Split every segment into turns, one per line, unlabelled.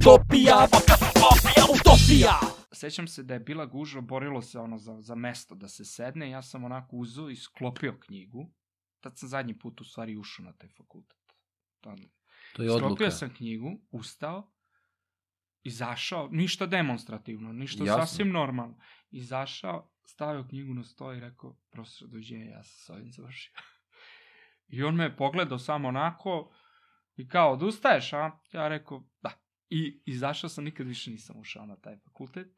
utopija, utopija, utopija.
Sećam se da je bila gužva, borilo se ono za, za mesto da se sedne, ja sam onako uzeo i sklopio knjigu. Tad sam zadnji put u stvari ušao na taj fakultet. Tad.
To je odluka.
Sklopio sam knjigu, ustao, izašao, ništa demonstrativno, ništa
Jasno.
sasvim normalno. Izašao, stavio knjigu na sto i rekao, profesor, dođenje, ja sam s ovim završio. I on me je pogledao samo onako i kao, odustaješ, a? Ja rekao, da. I izašao sam, nikad više nisam ušao na taj fakultet.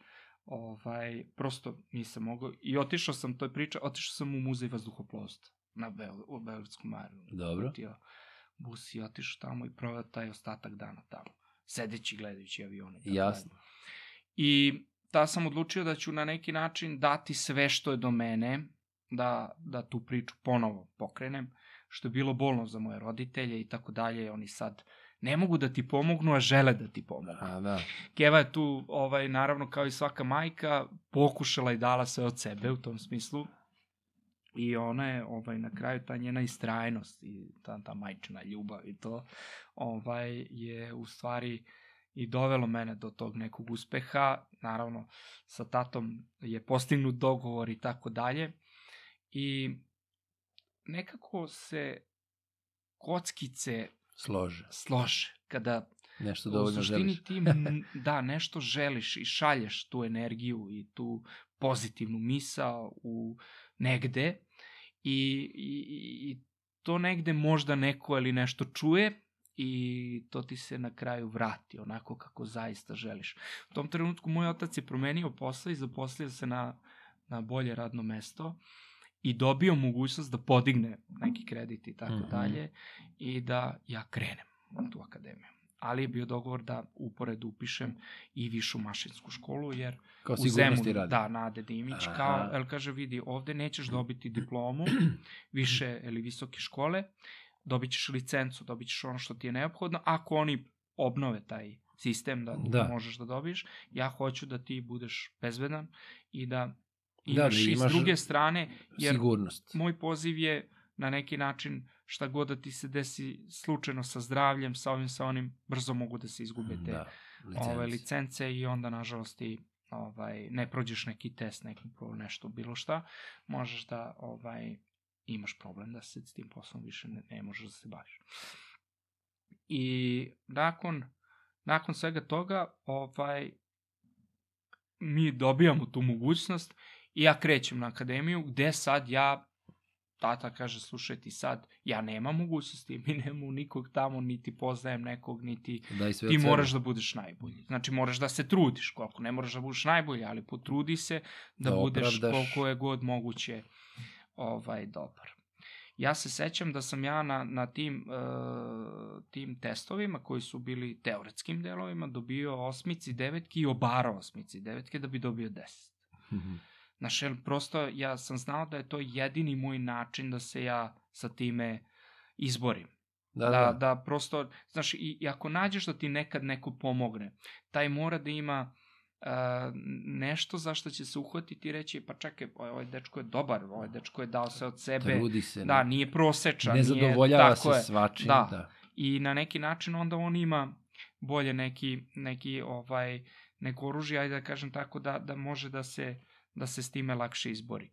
Ovaj, prosto nisam mogao. I otišao sam, to je priča, otišao sam u muzej vazduhoplovstva na Beo, u Beogradskom aerodromu.
Dobro.
Kupio bus i otišao tamo i proveo taj ostatak dana tamo. Sedeći, gledajući avione.
Jasno.
dalje. I da sam odlučio da ću na neki način dati sve što je do mene, da, da tu priču ponovo pokrenem, što je bilo bolno za moje roditelje i tako dalje. Oni sad ne mogu da ti pomognu, a žele da ti pomognu.
A, da.
Keva je tu, ovaj, naravno, kao i svaka majka, pokušala i dala sve od sebe u tom smislu. I ona je, ovaj, na kraju, ta njena istrajnost i ta, ta majčina ljubav i to, ovaj, je u stvari i dovelo mene do tog nekog uspeha. Naravno, sa tatom je postignut dogovor i tako dalje. I nekako se kockice
Slože.
slože. Kada
Nešto
u
dovoljno
suštini
želiš.
ti da nešto želiš i šalješ tu energiju i tu pozitivnu misao u negde i, i, i to negde možda neko ili nešto čuje i to ti se na kraju vrati onako kako zaista želiš. U tom trenutku moj otac je promenio posao i zaposlio se na, na bolje radno mesto i dobio mogućnost da podigne neki kredit i tako
Mhm.
dalje i da ja krenem u tu akademiju. Ali je bio dogovor da uporedu upišem i višu mašinsku školu, jer
Kao
u Zemunu,
radi.
da, Nade Dimić,
Aha.
kao, el kaže, vidi, ovde nećeš dobiti diplomu više ili visoke škole, dobit ćeš licencu, dobit ćeš ono što ti je neophodno, ako oni obnove taj sistem Da.
da.
možeš da dobiješ, ja hoću da ti budeš bezbedan i da
Da,
imaš,
da
i s
imaš
druge strane, jer
Sigurnost.
moj poziv je na neki način šta god da ti se desi slučajno sa zdravljem, sa ovim, sa onim, brzo mogu da se izgube te
Da.
ove
licence.
licence i onda nažalost ti ovaj ne prođeš neki test, neki pro nešto bilo šta, možeš da ovaj imaš problem da se s tim poslom više ne, ne možeš da se baviš. I nakon nakon svega toga ovaj mi dobijamo tu mogućnost i ja krećem na akademiju gde sad ja tata kaže slušaj ti sad ja nemam mogućnosti mi nemamo nikog tamo niti poznajem nekog niti
Daj
ti moraš da budeš najbolji. Znači moraš da se trudiš, koliko ne moraš da budeš najbolji, ali potrudi se da,
Da
budeš
opravdaš.
koliko je god moguće ovaj dobar. Ja se sećam da sam ja na, na tim, uh, tim testovima koji su bili teoretskim delovima dobio osmici, devetki i obarao osmici, devetke da bi dobio deset.
Mhm.
Znaš, jer prosto ja sam znao da je to jedini moj način da se ja sa time izborim.
Da,
Da,
da.
da, prosto, znaš, i, i ako nađeš da ti nekad neko pomogne, taj mora da ima uh, nešto za što će se uhvatiti i reći, pa čekaj, ovaj dečko je dobar, ovaj dečko je dao se od sebe,
Trudi se.
da, nije prosečan,
ne
nije,
zadovoljava
tako
se
je.
svačim.
Da.
Da.
I na neki način onda on ima bolje neki, neki ovaj, neko oružje, ajde da kažem tako, da, da može da se, da se s time lakše izbori.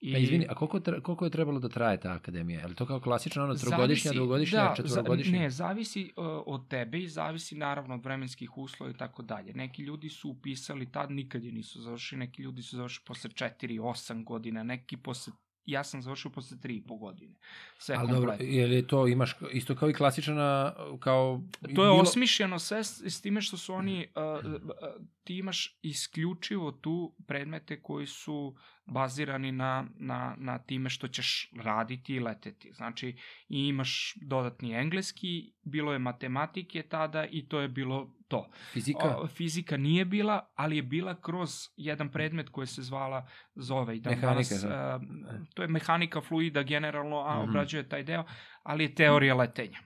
I,
Pa izvini, a koliko, tra- koliko je trebalo da traje ta akademija? Je li to kao klasično ono trogodišnja,
Zavisi-
dvogodišnja,
da,
četvorogodišnja?
Ne, zavisi uh, od tebe i zavisi naravno od vremenskih uslova i tako dalje. Neki ljudi su upisali tad, nikad je nisu završili, neki ljudi su završili posle 4, 8 godina, neki posle ja sam završio posle 3,5 godine. Sve
Ali dobro, je li to imaš isto kao i klasična, kao...
To je
bilo-
osmišljeno sve s, s time što su oni, uh, uh, ti imaš isključivo tu predmete koji su bazirani na, na, na time što ćeš raditi i leteti. Znači, i imaš dodatni engleski, bilo je matematike tada i to je bilo to.
Fizika?
O, fizika nije bila, ali je bila kroz jedan predmet koji se zvala zove i dan
Mehanika,
danas,
da.
uh, to je mehanika fluida generalno, a
Mhm.
obrađuje taj deo, ali je teorija letenja.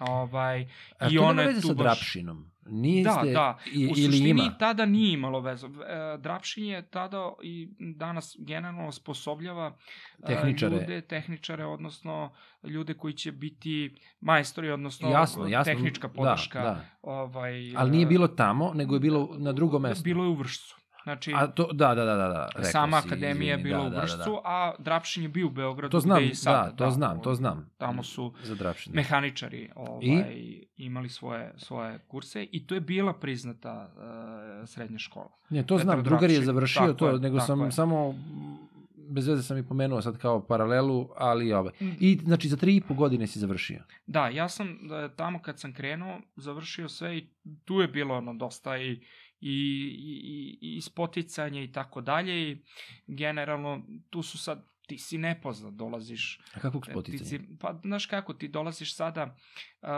Ovaj,
A
I
to
ona je
veze
tu
sa
baš-
drapšinom. Nije
Da,
ste,
da.
i-
U suštini
ima?
tada nije imalo veze. E, Drapšin je tada i danas generalno osposobljava e,
Tehničare.
ljude, tehničare, odnosno ljude koji će biti majstori, odnosno
Jasno, jasno.
tehnička
Da,
podrška.
da.
Ovaj,
Ali nije
e,
bilo tamo, nego je bilo na drugom mestu.
Bilo je u Vršcu. Znači,
A to, da, da, da, da. da rekao
sama
si,
akademija je
izvini,
bila
da,
u
da, da,
Vršcu,
da.
a Drapšin je bio u Beogradu.
To znam,
gde i sada,
da, to znam, to znam.
Tamo su
Za drapšin. da.
mehaničari ovaj, imali svoje, svoje kurse i to je bila priznata uh, srednja škola.
Ne, to
Petar
znam, drugar je završio
tako
to,
je,
nego sam
je.
samo bez veze sam i pomenuo sad kao paralelu, ali ove. I znači za tri i po godine si završio.
Da, ja sam e, tamo kad sam krenuo završio sve i tu je bilo ono dosta i i, i, i spoticanje i tako dalje i generalno tu su sad ti si nepoznat, dolaziš
A kakvog
E, Ti
spoticanja?
si, pa, znaš kako, ti dolaziš sada uh,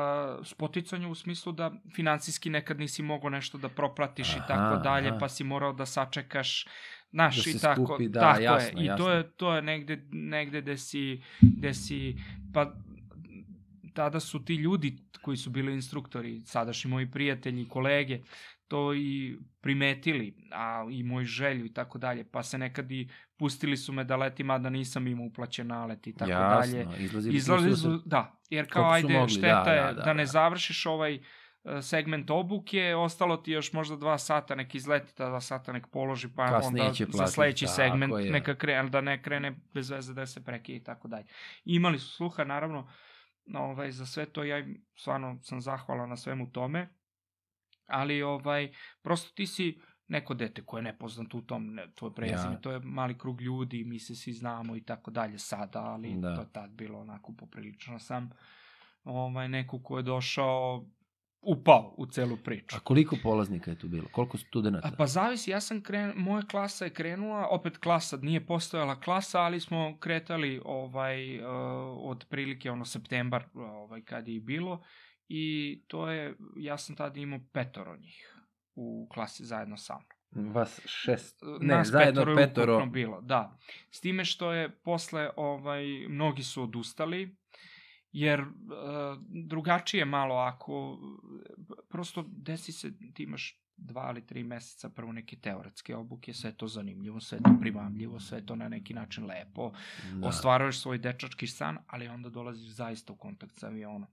spoticanje u smislu da finansijski nekad nisi mogao nešto da proplatiš i
Aha,
tako dalje,
aha.
pa si morao da sačekaš Znaš,
Da
i tako,
skupi, da,
tako
jasno,
je. I
jasno.
to je, to je negde, negde gde si, gde si, pa tada su ti ljudi koji su bili instruktori, sadašnji moji prijatelji kolege, to i primetili, a i moj želju i tako dalje, pa se nekad i pustili su me da letim, a da nisam imao uplaćen nalet i tako dalje.
Jasno, izlazili,
Izlazili
su...
su, da, jer kao ajde,
mogli,
šteta
da,
je
da,
da,
da,
ne
da.
završiš ovaj e, segment obuke, ostalo ti još možda dva sata nek izleti, ta dva sata nek položi, pa
Kasnije
onda
će
za
platiti,
sledeći
tako
segment
je.
neka krene, da ne krene bez veze da se prekije i tako dalje. Imali su sluha, naravno, ovaj, za sve to ja im stvarno sam zahvalan na svemu tome, ali ovaj, prosto ti si neko dete koje je nepoznat u tom, ne, tvoje prezime,
Ja.
to je mali krug ljudi, mi se svi znamo i tako dalje sada, ali
Da.
to je tad bilo onako poprilično sam ovaj, neko ko je došao upao u celu priču.
A koliko polaznika je tu bilo? Koliko studenta?
A pa zavisi, ja sam kren, moja klasa je krenula, opet klasa, nije postojala klasa, ali smo kretali ovaj uh, od prilike ono septembar ovaj kad je i bilo i to je ja sam tada imao petoro njih u klasi zajedno sa mnom.
Vas šest. Ne,
Nas
zajedno
petoro, je
petoro.
bilo, da. S time što je posle ovaj mnogi su odustali jer uh, drugačije malo ako prosto desi se ti imaš dva ili tri meseca prvo neke teoretske obuke, sve to zanimljivo, sve to primamljivo, sve to na neki način lepo,
Da.
ostvaruješ svoj dečački san, ali onda dolaziš zaista u kontakt sa avionom.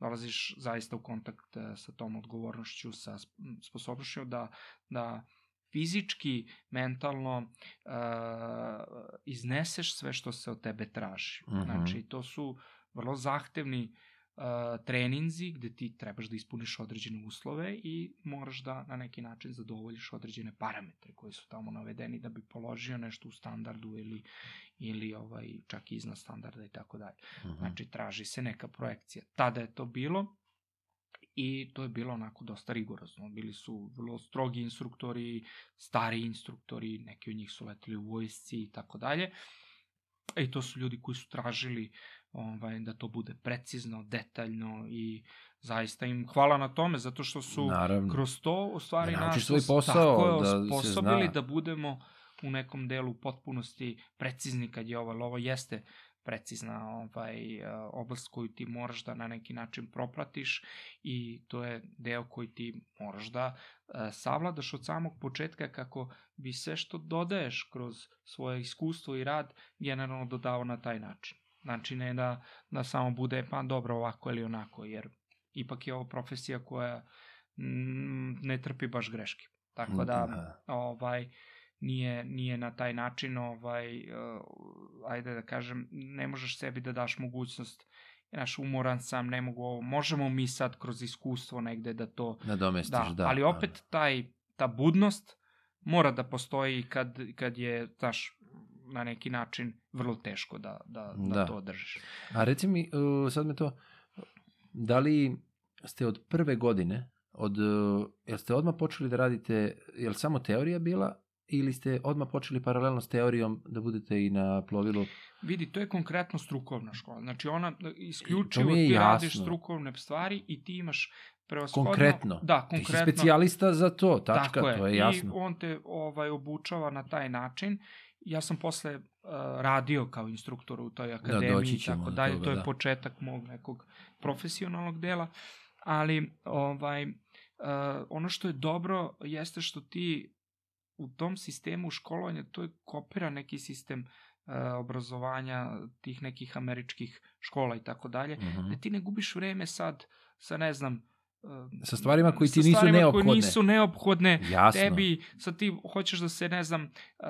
Dolaziš zaista u kontakt e, sa tom odgovornošću, sa sp- sposobnošću da, da fizički, mentalno uh, izneseš sve što se od tebe traži.
Mhm.
Znači, to su vrlo zahtevni uh, treninzi gde ti trebaš da ispuniš određene uslove i moraš da na neki način zadovoljiš određene parametre koji su tamo navedeni da bi položio nešto u standardu ili, ili ovaj, čak i iznad standarda i tako dalje.
Mhm.
Znači, traži se neka projekcija. Tada je to bilo i to je bilo onako dosta rigorozno. Bili su vrlo strogi instruktori, stari instruktori, neki od njih su leteli u vojsci i tako dalje. I to su ljudi koji su tražili ovaj, da to bude precizno, detaljno i zaista im hvala na tome, zato što su
Naravno.
kroz to u stvari
Da
nas
svoj
os-
posao,
tako
da se
osposobili
zna.
da budemo u nekom delu potpunosti precizni kad je ovo, ovo jeste precizna ovaj, e, oblast koju ti moraš da na neki način propratiš i to je deo koji ti moraš da e, savladaš od samog početka kako bi sve što dodaješ kroz svoje iskustvo i rad generalno dodao na taj način. Znači ne da, da samo bude pa dobro ovako ili onako, jer ipak je ovo profesija koja mm, ne trpi baš greške. Tako da,
Da.
ovaj, nije, nije na taj način, ovaj, uh, ajde da kažem, ne možeš sebi da daš mogućnost Znaš, umoran sam, ne mogu ovo. Možemo mi sad kroz iskustvo negde da to...
Nadomestiš,
Da,
da.
ali opet taj, ta budnost mora da postoji kad, kad je, znaš, na neki način vrlo teško da, da, da,
Da.
to držiš.
A reci mi, uh, sad me to, da li ste od prve godine, od, uh, jel ste odmah počeli da radite, jel samo teorija bila, ili ste odmah počeli paralelno s teorijom da budete i na plovilu?
Vidi, to je konkretno strukovna škola. Znači ona isključivo
je
ti
jasno.
radiš strukovne stvari i ti imaš preoshodno...
Konkretno.
Da,
Ti si
konkretno.
specijalista za to, tačka,
Tako
to je jasno.
I on te ovaj, obučava na taj način ja sam posle uh, radio kao instruktor u toj akademiji
doći
i tako dalje,
toga,
to je
da.
početak mog nekog profesionalnog dela, ali ovaj, uh, ono što je dobro jeste što ti u tom sistemu školovanja, to je kopira neki sistem uh, obrazovanja tih nekih američkih škola i tako dalje, da ti ne gubiš vreme sad sa ne znam
Sa stvarima koji ti nisu neophodne.
koje nisu neophodne
Jasno.
tebi, sad ti hoćeš da se, ne znam, uh,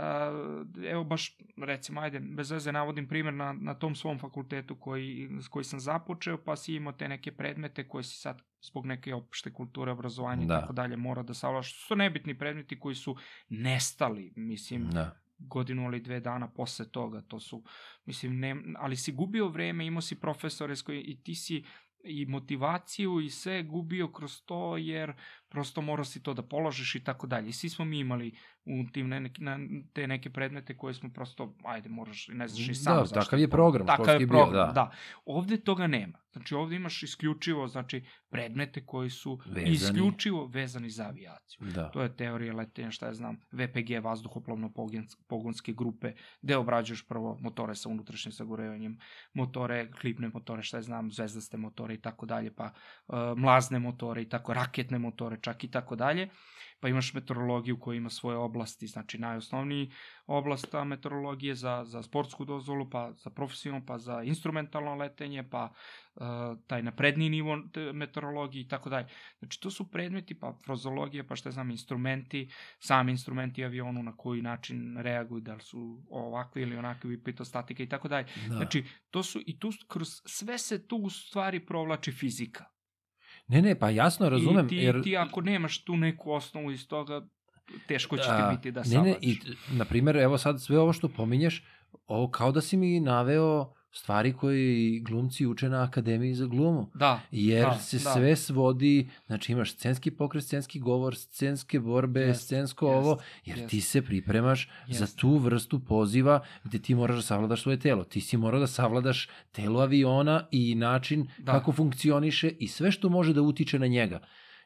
evo baš, recimo, ajde, bez veze navodim primjer na, na tom svom fakultetu koji, koji sam započeo, pa si imao te neke predmete koje si sad zbog neke opšte kulture, obrazovanja i
Da.
tako dalje mora da savlaš. Su nebitni predmeti koji su nestali, mislim,
Da.
godinu ili dve dana posle toga, to su, mislim, ne, ali si gubio vreme, imao si profesore s koji, i ti si i motivaciju i sve gubio kroz to, jer prosto morao si to da položiš i tako dalje. I svi smo mi imali u tim ne, na, te neke predmete koje smo prosto, ajde, moraš, ne znaš i sam
Da,
zašto
takav je program
Takav je
bio,
program,
da.
da. Ovde toga nema. Znači, ovde imaš isključivo, znači, predmete koji su
Vezani.
isključivo vezani za avijaciju.
Da.
To je teorija letenja, šta ja znam, VPG, vazduhoplovno-pogonske grupe, gde obrađuješ prvo motore sa unutrašnjim sagorevanjem, motore, klipne motore, šta ja znam, zvezdaste motore i tako dalje, pa uh, mlazne motore i tako, raketne motore čak i tako dalje. Pa imaš meteorologiju koja ima svoje oblasti, znači najosnovniji oblast meteorologije za, za sportsku dozvolu, pa za profesionalno, pa za instrumentalno letenje, pa uh, taj napredniji nivo te meteorologije i tako dalje. Znači, to su predmeti, pa frozologija, pa šta znam, instrumenti, sami instrumenti avionu, na koji način reaguju, da li su ovakvi ili onakvi, pitostatika i tako dalje.
Da.
Znači, to su, i tu, kroz sve se tu u stvari provlači fizika.
Ne, ne, pa jasno razumem.
I ti,
jer...
ti ako nemaš tu neku osnovu iz toga, teško će ti biti da
Ne,
savladaš.
ne, i, t- na primjer, evo sad sve ovo što pominješ, ovo kao da si mi naveo stvari koje i glumci uče na Akademiji za glumu.
Da,
Jer
Da,
se
da.
sve svodi, znači imaš scenski pokret, scenski govor, scenske borbe,
Jest,
scensko
jest,
ovo, jer
jest.
ti se pripremaš za
Jest.
tu vrstu poziva gde ti moraš da savladaš svoje telo. Ti si morao da savladaš telo aviona i način
Da.
kako funkcioniše i sve što može da utiče na njega.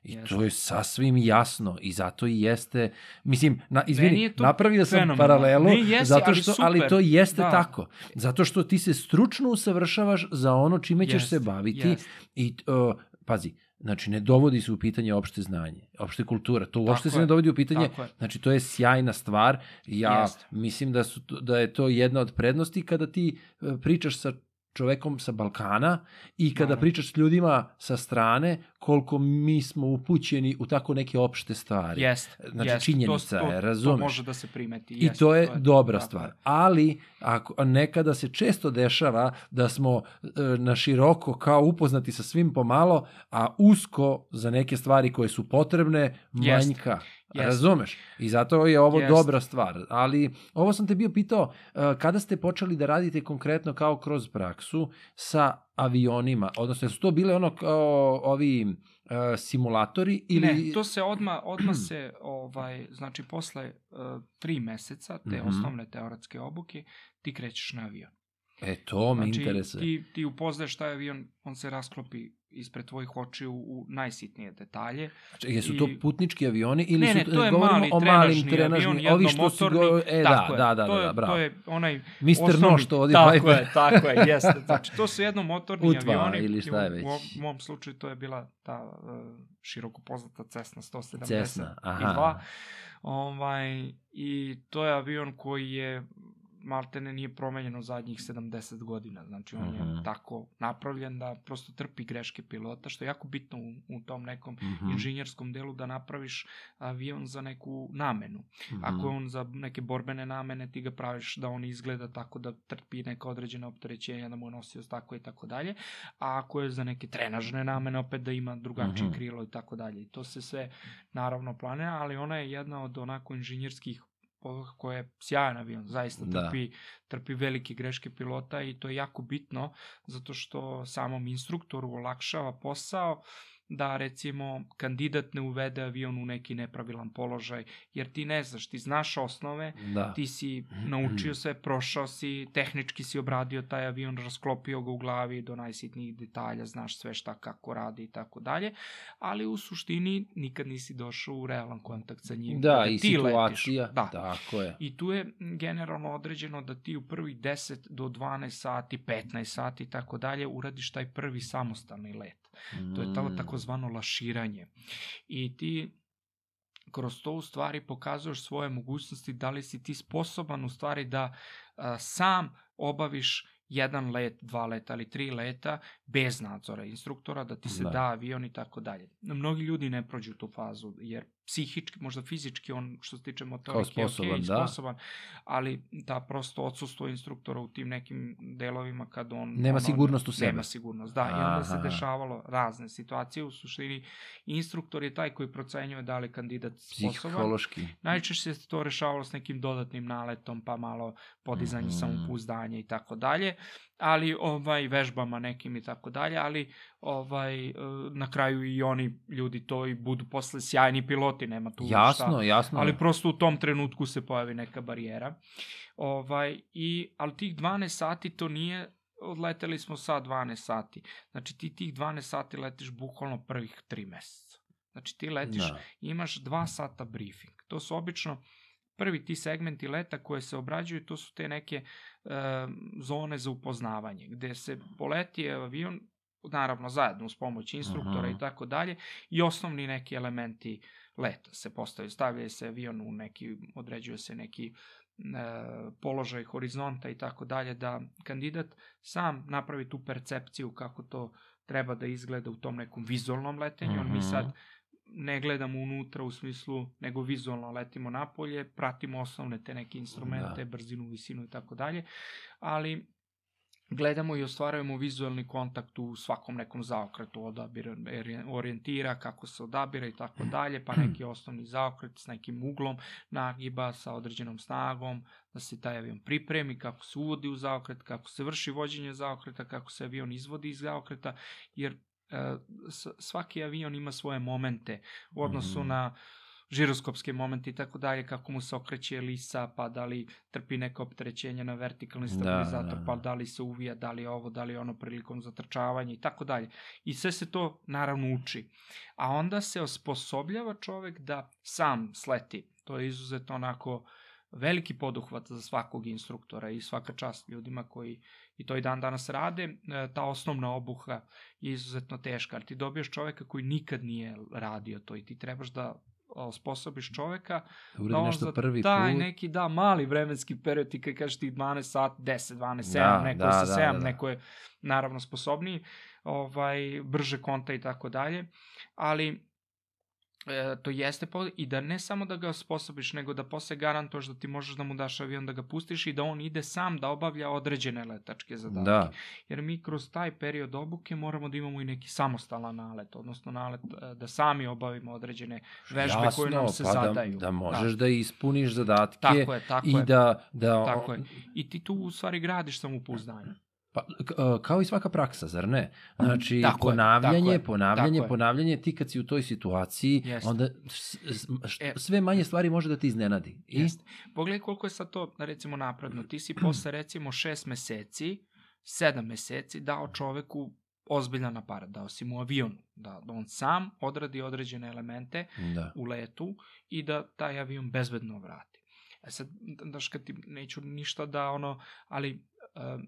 I
Jeste.
to je sasvim jasno i zato i jeste, mislim, na, izvini, napravio sam
fenomenalno.
paralelu,
Ne, jesi,
zato
ali
što,
super.
ali to jeste
Da.
tako. Zato što ti se stručno usavršavaš za ono čime ćeš se baviti
jeste.
i, uh, pazi, znači ne dovodi se u pitanje opšte znanje, opšte kultura, to uopšte se ne dovodi u pitanje, znači to je sjajna stvar, ja
Jeste.
mislim da, su, da je to jedna od prednosti kada ti e, pričaš sa čovekom sa Balkana i kada pričaš s ljudima sa strane, koliko mi smo upućeni u tako neke opšte stvari.
Jest,
Znači,
jest.
činjenica
to, to,
je, razumeš?
To može da se primeti.
I
jest,
to je dobra
tako
stvar.
je.
Ali ako, nekada se često dešava da smo e, na široko kao upoznati sa svim pomalo, a usko za neke stvari koje su potrebne
Jest.
manjka.
Jest.
Razumeš? I zato je ovo
Jest.
dobra stvar. Ali ovo sam te bio pitao, e, kada ste počeli da radite konkretno kao kroz praksu sa avionima? Odnosno, su to bile ono kao ovi e, simulatori ili...
Ne, to se odma, odma se, ovaj, znači posle uh, tri meseca te
Mhm.
osnovne teoretske obuke, ti krećeš na avion.
E, to me
Znači,
interesuje.
ti, ti upoznaješ taj avion, on se rasklopi ispred tvojih očiju u najsitnije detalje.
Čekaj, jesu to
I-
putnički avioni ili
ne, ne,
su,
to je
govorimo
mali
o malim
trenažni
trenažnim,
avion,
ovi što
jednomotorni.
go... E,
tako
da,
je,
da, da,
to je,
da, bravo.
To je onaj
Mr.
osnovni-
Nož to ovdje
Tako je, tako je, jeste. Znači, to su jednomotorni
Utva
avioni.
ili šta je već.
U, u mom slučaju to je bila ta uh, široko poznata Cessna 172.
Cessna, aha.
Ovaj, I to je avion koji je maltene nije promenjen u zadnjih 70 godina. Znači, on
Mhm.
je tako napravljen da prosto trpi greške pilota, što je jako bitno u, u tom nekom
Mhm,
inženjerskom delu da napraviš avion za neku namenu.
mhm.
Ako je on za neke borbene namene, ti ga praviš da on izgleda tako da trpi neka određena opterećenja, da mu je nosioc tako i tako dalje. A ako je za neke trenažne namene, opet da ima drugačije
Mhm.
krilo i tako dalje. I to se sve naravno planira, ali ona je jedna od onako inženjerskih poduhvata koja je sjajan avion, zaista
Da.
trpi, trpi velike greške pilota i to je jako bitno zato što samom instruktoru olakšava posao da recimo kandidat ne uvede avion u neki nepravilan položaj, jer ti ne znaš, ti znaš osnove,
Da.
ti si naučio sve, prošao si, tehnički si obradio taj avion, rasklopio ga u glavi do najsitnijih detalja, znaš sve šta kako radi i tako dalje, ali u suštini nikad nisi došao u realan kontakt sa njim.
Da,
kada
i
letiš.
situacija.
Da.
Tako je.
I tu je generalno određeno da ti u prvih 10 do 12 sati, 15 sati i tako dalje uradiš taj prvi samostalni let. To je to
Mm.
takozvano laširanje. I ti kroz to u stvari pokazuješ svoje mogućnosti, da li si ti sposoban u stvari da a, sam obaviš jedan let, dva leta ili tri leta bez nadzora instruktora, da ti se
Da.
da, avion i tako dalje. Mnogi ljudi ne prođu tu fazu, jer psihički, možda fizički, on što se tiče motorike je
sposoban,
okej,
da.
sposoban, ali da prosto odsustvo instruktora u tim nekim delovima kad on...
Nema sigurnost u sebe.
Nema sigurnost, da. I onda se
Aha.
dešavalo razne situacije. U suštini, instruktor je taj koji procenjuje da li je kandidat sposoban.
Psihološki.
Najčešće se to rešavalo s nekim dodatnim naletom, pa malo podizanje
Mhm.
samopouzdanja i tako dalje, ali ovaj vežbama nekim i tako dalje, ali ovaj e, na kraju i oni ljudi to i budu posle sjajni piloti, nema tu
Jasno,
šta.
jasno.
Ali prosto u tom trenutku se pojavi neka barijera. Ovaj, i, ali tih 12 sati to nije odleteli smo sa 12 sati. Znači ti tih 12 sati letiš bukvalno prvih 3 meseca. Znači ti letiš
Da.
imaš dva sata briefing. To su obično prvi ti segmenti leta koje se obrađuju, to su te neke e, zone za upoznavanje, gde se poleti avion, naravno zajedno uz pomoć instruktora
Mhm.
i tako dalje, i osnovni neki elementi leta se postavljaju. Stavlja se avion u neki, određuje se neki e, položaj horizonta i tako dalje, da kandidat sam napravi tu percepciju kako to treba da izgleda u tom nekom vizualnom letenju, mm
Mhm.
mi sad ne gledamo unutra u smislu, nego vizualno letimo napolje, pratimo osnovne te neke instrumente,
Da.
brzinu, visinu i tako dalje, ali gledamo i ostvarujemo vizualni kontakt u svakom nekom zaokretu, odabir orijentira, kako se odabira i tako dalje, pa neki osnovni zaokret s nekim uglom nagiba, sa određenom snagom, da se taj avion pripremi, kako se uvodi u zaokret, kako se vrši vođenje zaokreta, kako se avion izvodi iz zaokreta, jer e, svaki avion ima svoje momente u odnosu
Mhm.
na žiroskopske momente i tako dalje, kako mu se okreće lisa, pa da li trpi neka opterećenja na vertikalni
Da,
stabilizator,
da,
pa
da.
da li se uvija, da li ovo, da li ono prilikom zatrčavanja i tako dalje. I sve se to naravno uči. A onda se osposobljava čovek da sam sleti. To je izuzetno onako veliki poduhvat za svakog instruktora i svaka čast ljudima koji i to i dan danas rade. E, Ta osnovna obuha je izuzetno teška, ali ti dobiješ čoveka koji nikad nije radio to i ti trebaš da osposobiš čoveka
Da
da on za
prvi
taj
put.
neki, da, mali vremenski period, ti kad kažeš ti 12 sat, 10, 12, 7,
Da,
neko
da,
je sa
da,
7,
da, da.
neko je naravno sposobniji, ovaj, brže konta i tako dalje, ali e, to jeste po, i da ne samo da ga osposobiš, nego da posle garantuješ da ti možeš da mu daš avion da ga pustiš i da on ide sam da obavlja određene letačke zadatke.
Da,
Jer mi kroz taj period obuke moramo da imamo i neki samostalan nalet, odnosno nalet e, da sami obavimo određene vežbe koje nam se
pa
zadaju.
Da, da možeš da. ispuniš zadatke
Tako je, tako
i
je.
da... da
Tako je. I ti tu u stvari gradiš samopouzdanje.
Pa, e, kao i svaka praksa, zar ne? Znači,
Tako je,
ponavljanje,
tako je,
ponavljanje,
tako je.
ponavljanje, ti kad si u toj situaciji,
Jeste.
onda
E.
sve manje stvari može da ti iznenadi. I?
Jeste. Pogledaj koliko je sad to, recimo, napredno. Ti si posle, recimo, šest meseci, sedam meseci dao čoveku ozbiljan aparat, dao si mu avion, da, da on sam odradi određene elemente
Da.
u letu i da taj avion bezbedno vrati. E sad, daš kad ti neću ništa da ono, ali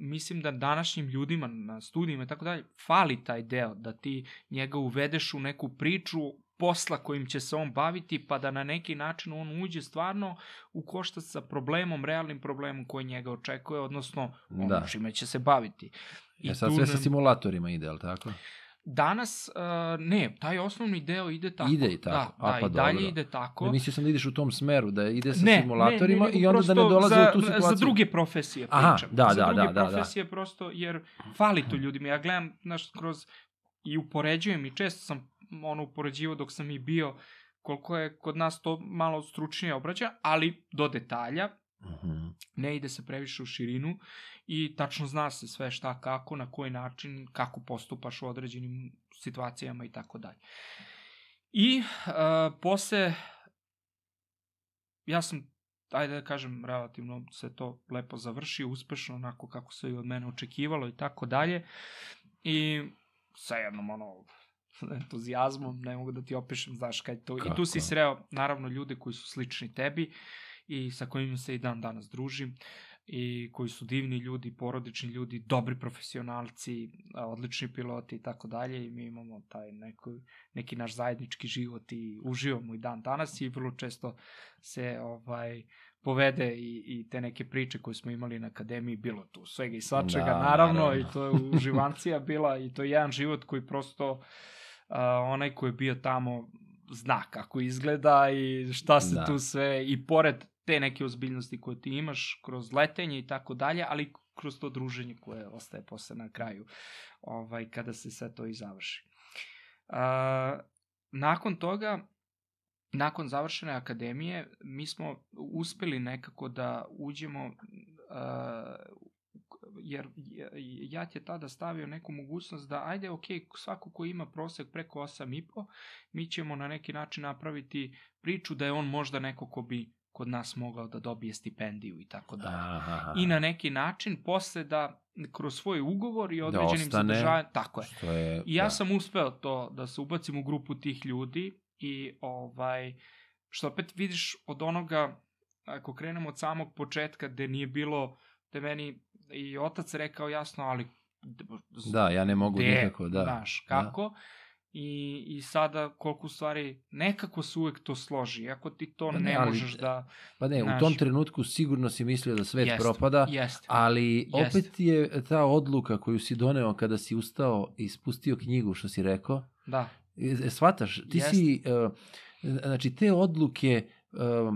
mislim da današnjim ljudima na studijima i tako dalje, fali taj deo da ti njega uvedeš u neku priču posla kojim će se on baviti, pa da na neki način on uđe stvarno u koštac sa problemom, realnim problemom koji njega očekuje, odnosno ono
Da.
čime će se baviti.
Ja sad
tu
sve sa simulatorima ide, ali tako?
Danas, uh, ne, taj osnovni deo ide tako.
Ide i tako.
Da,
A,
da,
pa
i dalje
dobro.
ide tako.
Ne, mislio sam da ideš u tom smeru, da ide sa
ne,
simulatorima
ne, ne,
i onda da ne dolaze
za,
u tu situaciju.
Za druge profesije
Aha,
pričam.
da,
za
da,
druge
da, da, da.
profesije prosto, jer fali to ljudima. Ja gledam, znaš, kroz, i upoređujem i često sam ono upoređivao dok sam i bio koliko je kod nas to malo stručnije obrađa, ali do detalja,
Mhm.
ne ide se previše u širinu i tačno zna se sve šta, kako, na koji način, kako postupaš u određenim situacijama i tako dalje. I uh, posle, ja sam, ajde da kažem, relativno se to lepo završio, uspešno, onako kako se i od mene očekivalo i tako dalje. I sa jednom, ono, entuzijazmom, ne mogu da ti opišem, znaš, kaj to... I
Kako?
tu si sreo, naravno, ljude koji su slični tebi i sa kojima se i dan danas družim i koji su divni ljudi, porodični ljudi, dobri profesionalci, odlični piloti i tako dalje i mi imamo taj neko, neki naš zajednički život i uživamo i dan danas i vrlo često se ovaj povede i, i te neke priče koje smo imali na akademiji, bilo tu svega i svačega,
Da,
naravno,
naravno.
i to je uživancija bila i to je jedan život koji prosto a, onaj ko je bio tamo zna kako izgleda i šta se
Da.
tu sve i pored te neke ozbiljnosti koje ti imaš kroz letenje i tako dalje, ali kroz to druženje koje ostaje posle na kraju ovaj, kada se sve to i završi. A, nakon toga, nakon završene akademije, mi smo uspeli nekako da uđemo a, jer ja ti je tada stavio neku mogućnost da ajde, ok, svako ko ima prosek preko 8,5, mi ćemo na neki način napraviti priču da je on možda neko ko bi kod nas mogao da dobije stipendiju i tako.
Aha.
I na neki način posle da kroz svoj ugovor i određenim
ostane.
zadržavanjem, tako je.
Što je,
I ja
da.
sam uspeo to da se ubacim u grupu tih ljudi i ovaj što opet vidiš od onoga ako krenemo od samog početka gde nije bilo da meni i otac rekao jasno ali
Da, ja ne mogu
gde,
nikako, da.
znaš, kako I, i sada koliko u stvari nekako se uvek to složi ako ti to
Pa
ne,
ne, ali-
možeš da
Pa ne, u tom trenutku sigurno si mislio da svet
Jeste,
propada,
jeste
ali
Jeste.
opet je ta odluka koju si doneo kada si ustao i spustio knjigu, što si rekao,
da
e, shvataš, ti
Jeste.
si, uh, znači te odluke, uh,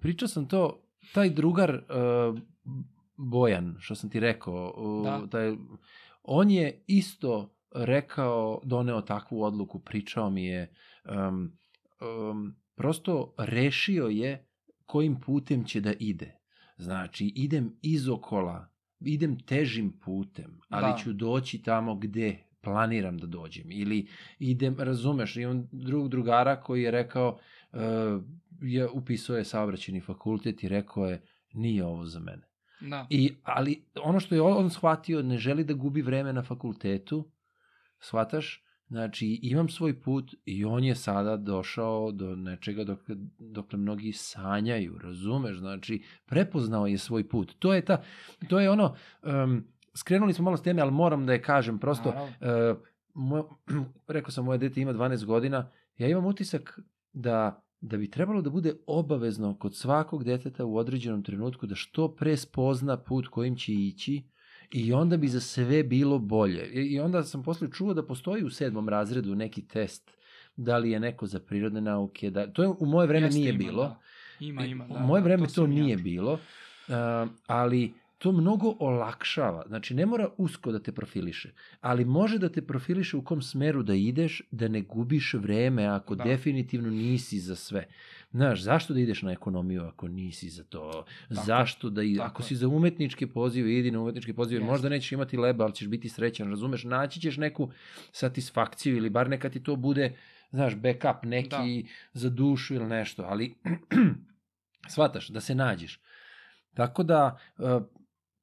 pričao sam to, taj drugar uh, Bojan, što sam ti rekao, uh,
Da.
taj, on je isto rekao, doneo takvu odluku, pričao mi je, um, um, prosto rešio je kojim putem će da ide. Znači, idem izokola, idem težim putem, ali
Da.
ću doći tamo gde planiram da dođem. Ili idem, razumeš, imam drug drugara koji je rekao, uh, je, upisao je saobraćeni fakultet i rekao je, nije ovo za mene.
da
I, ali ono što je on shvatio, ne želi da gubi vreme na fakultetu, shvataš? Znači, imam svoj put i on je sada došao do nečega dok, dokle mnogi sanjaju, razumeš? Znači, prepoznao je svoj put. To je, ta, to je ono, um, skrenuli smo malo s teme, ali moram da je kažem, prosto, uh, moj, rekao sam, moje dete ima 12 godina, ja imam utisak da da bi trebalo da bude obavezno kod svakog deteta u određenom trenutku da što pre spozna put kojim će ići i onda bi za sve bilo bolje. I onda sam posle čuo da postoji u sedmom razredu neki test da li je neko za prirodne nauke, da to je u moje vreme
Jeste,
nije
ima,
bilo.
Da. Ima, ima, da.
U moje
da,
vreme to,
ja
nije
čuo.
bilo, uh, ali to mnogo olakšava. Znači, ne mora usko da te profiliše, ali može da te profiliše u kom smeru da ideš, da ne gubiš vreme ako
Da.
definitivno nisi za sve. Znaš, zašto da ideš na ekonomiju ako nisi za to?
je,
zašto da i
tako
ako
je.
si za umetničke pozive, idi na umetničke pozive.
Jeste.
Možda nećeš imati leba, ali ćeš biti srećan, razumeš? Naći ćeš neku satisfakciju ili bar neka ti to bude, znaš, backup neki za dušu ili nešto, ali shvataš, da se nađeš. Tako da,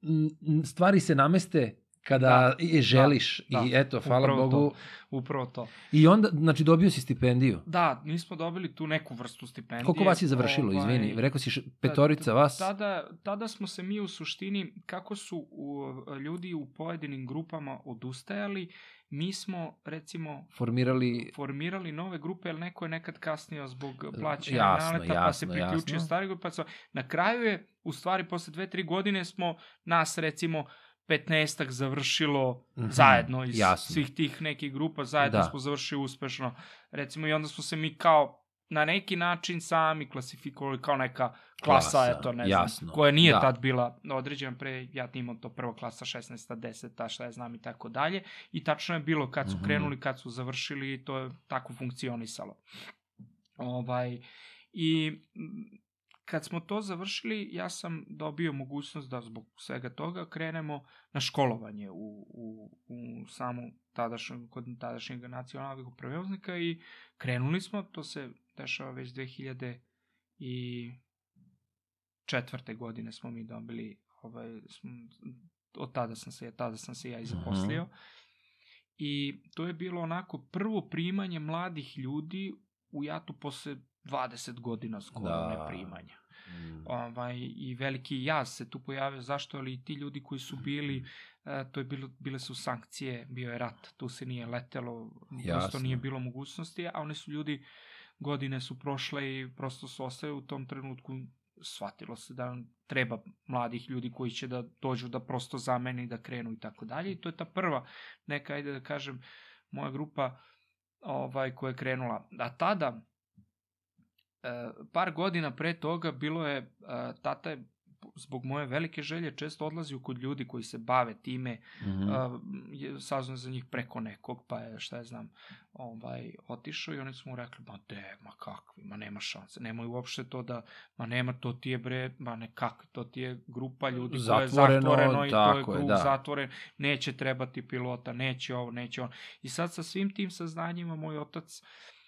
m, stvari se nameste kada
Da,
je želiš
da,
i eto, hvala
upravo
Bogu.
to. Upravo to.
I onda, znači, dobio si stipendiju.
Da, mi smo dobili tu neku vrstu stipendije.
Koliko vas je završilo,
Ovaj,
izvini? Rekao si š- petorica vas?
Tada, tada smo se mi u suštini, kako su u, ljudi u pojedinim grupama odustajali, mi smo, recimo,
Formirali...
formirali nove grupe, jer neko je nekad kasnio zbog plaćanja
Jasno,
naleta, pa se
jasno,
priključio
jasno.
stari grupe. Pa na kraju je, u stvari, posle dve, tri godine smo nas, recimo, 15 završilo
Mhm,
zajedno iz
jasno.
svih tih nekih grupa, zajedno
Da.
smo završili uspešno. Recimo, i onda smo se mi kao na neki način sami klasifikovali kao neka klasa,
Klasa,
eto, ne
jasno,
znam, koja nije
da.
tad bila određena pre, ja imao to prva klasa 16. 10. šta ja znam i tako dalje. I tačno je bilo kad su
Mhm.
krenuli, kad su završili to je tako funkcionisalo. Ovaj, I kad smo to završili, ja sam dobio mogućnost da zbog svega toga krenemo na školovanje u, u, u samu tadašnju, kod tadašnjeg nacionalnog prevoznika i krenuli smo, to se dešava već 2000 i četvrte godine smo mi dobili ovaj, od tada sam se, tada sam se ja i zaposlio. Uh -huh. I to je bilo onako prvo primanje mladih ljudi u jatu posle 20 godina skoro da. neprimanja. Mm. Ovaj, I veliki jaz se tu pojavio. Zašto? Ali ti ljudi koji su bili, uh, to je bilo, bile su sankcije, bio je rat, tu se nije letelo, Jasne. prosto nije bilo mogućnosti, a oni su ljudi, godine su prošle i prosto su ostali u tom trenutku shvatilo se da treba mladih ljudi koji će da dođu da prosto zamene i da krenu i tako dalje i to je ta prva neka, ajde da kažem, moja grupa ovaj, koja je krenula. A tada, e, par godina pre toga bilo je, e, tata je zbog moje velike želje često odlazio kod ljudi koji se bave time, mm -hmm. uh, saznao za njih preko nekog, pa je, šta je znam, ovaj, otišao i oni su mu rekli, ma de, ma kakvi, ma nema šanse, nemoj uopšte to da, ma nema, to ti je bre, ma nekak, to ti je grupa ljudi zatvoreno, koja je zatvoreno i to je krug da. zatvoren, neće trebati pilota, neće ovo, neće ono. I sad sa svim tim saznanjima moj otac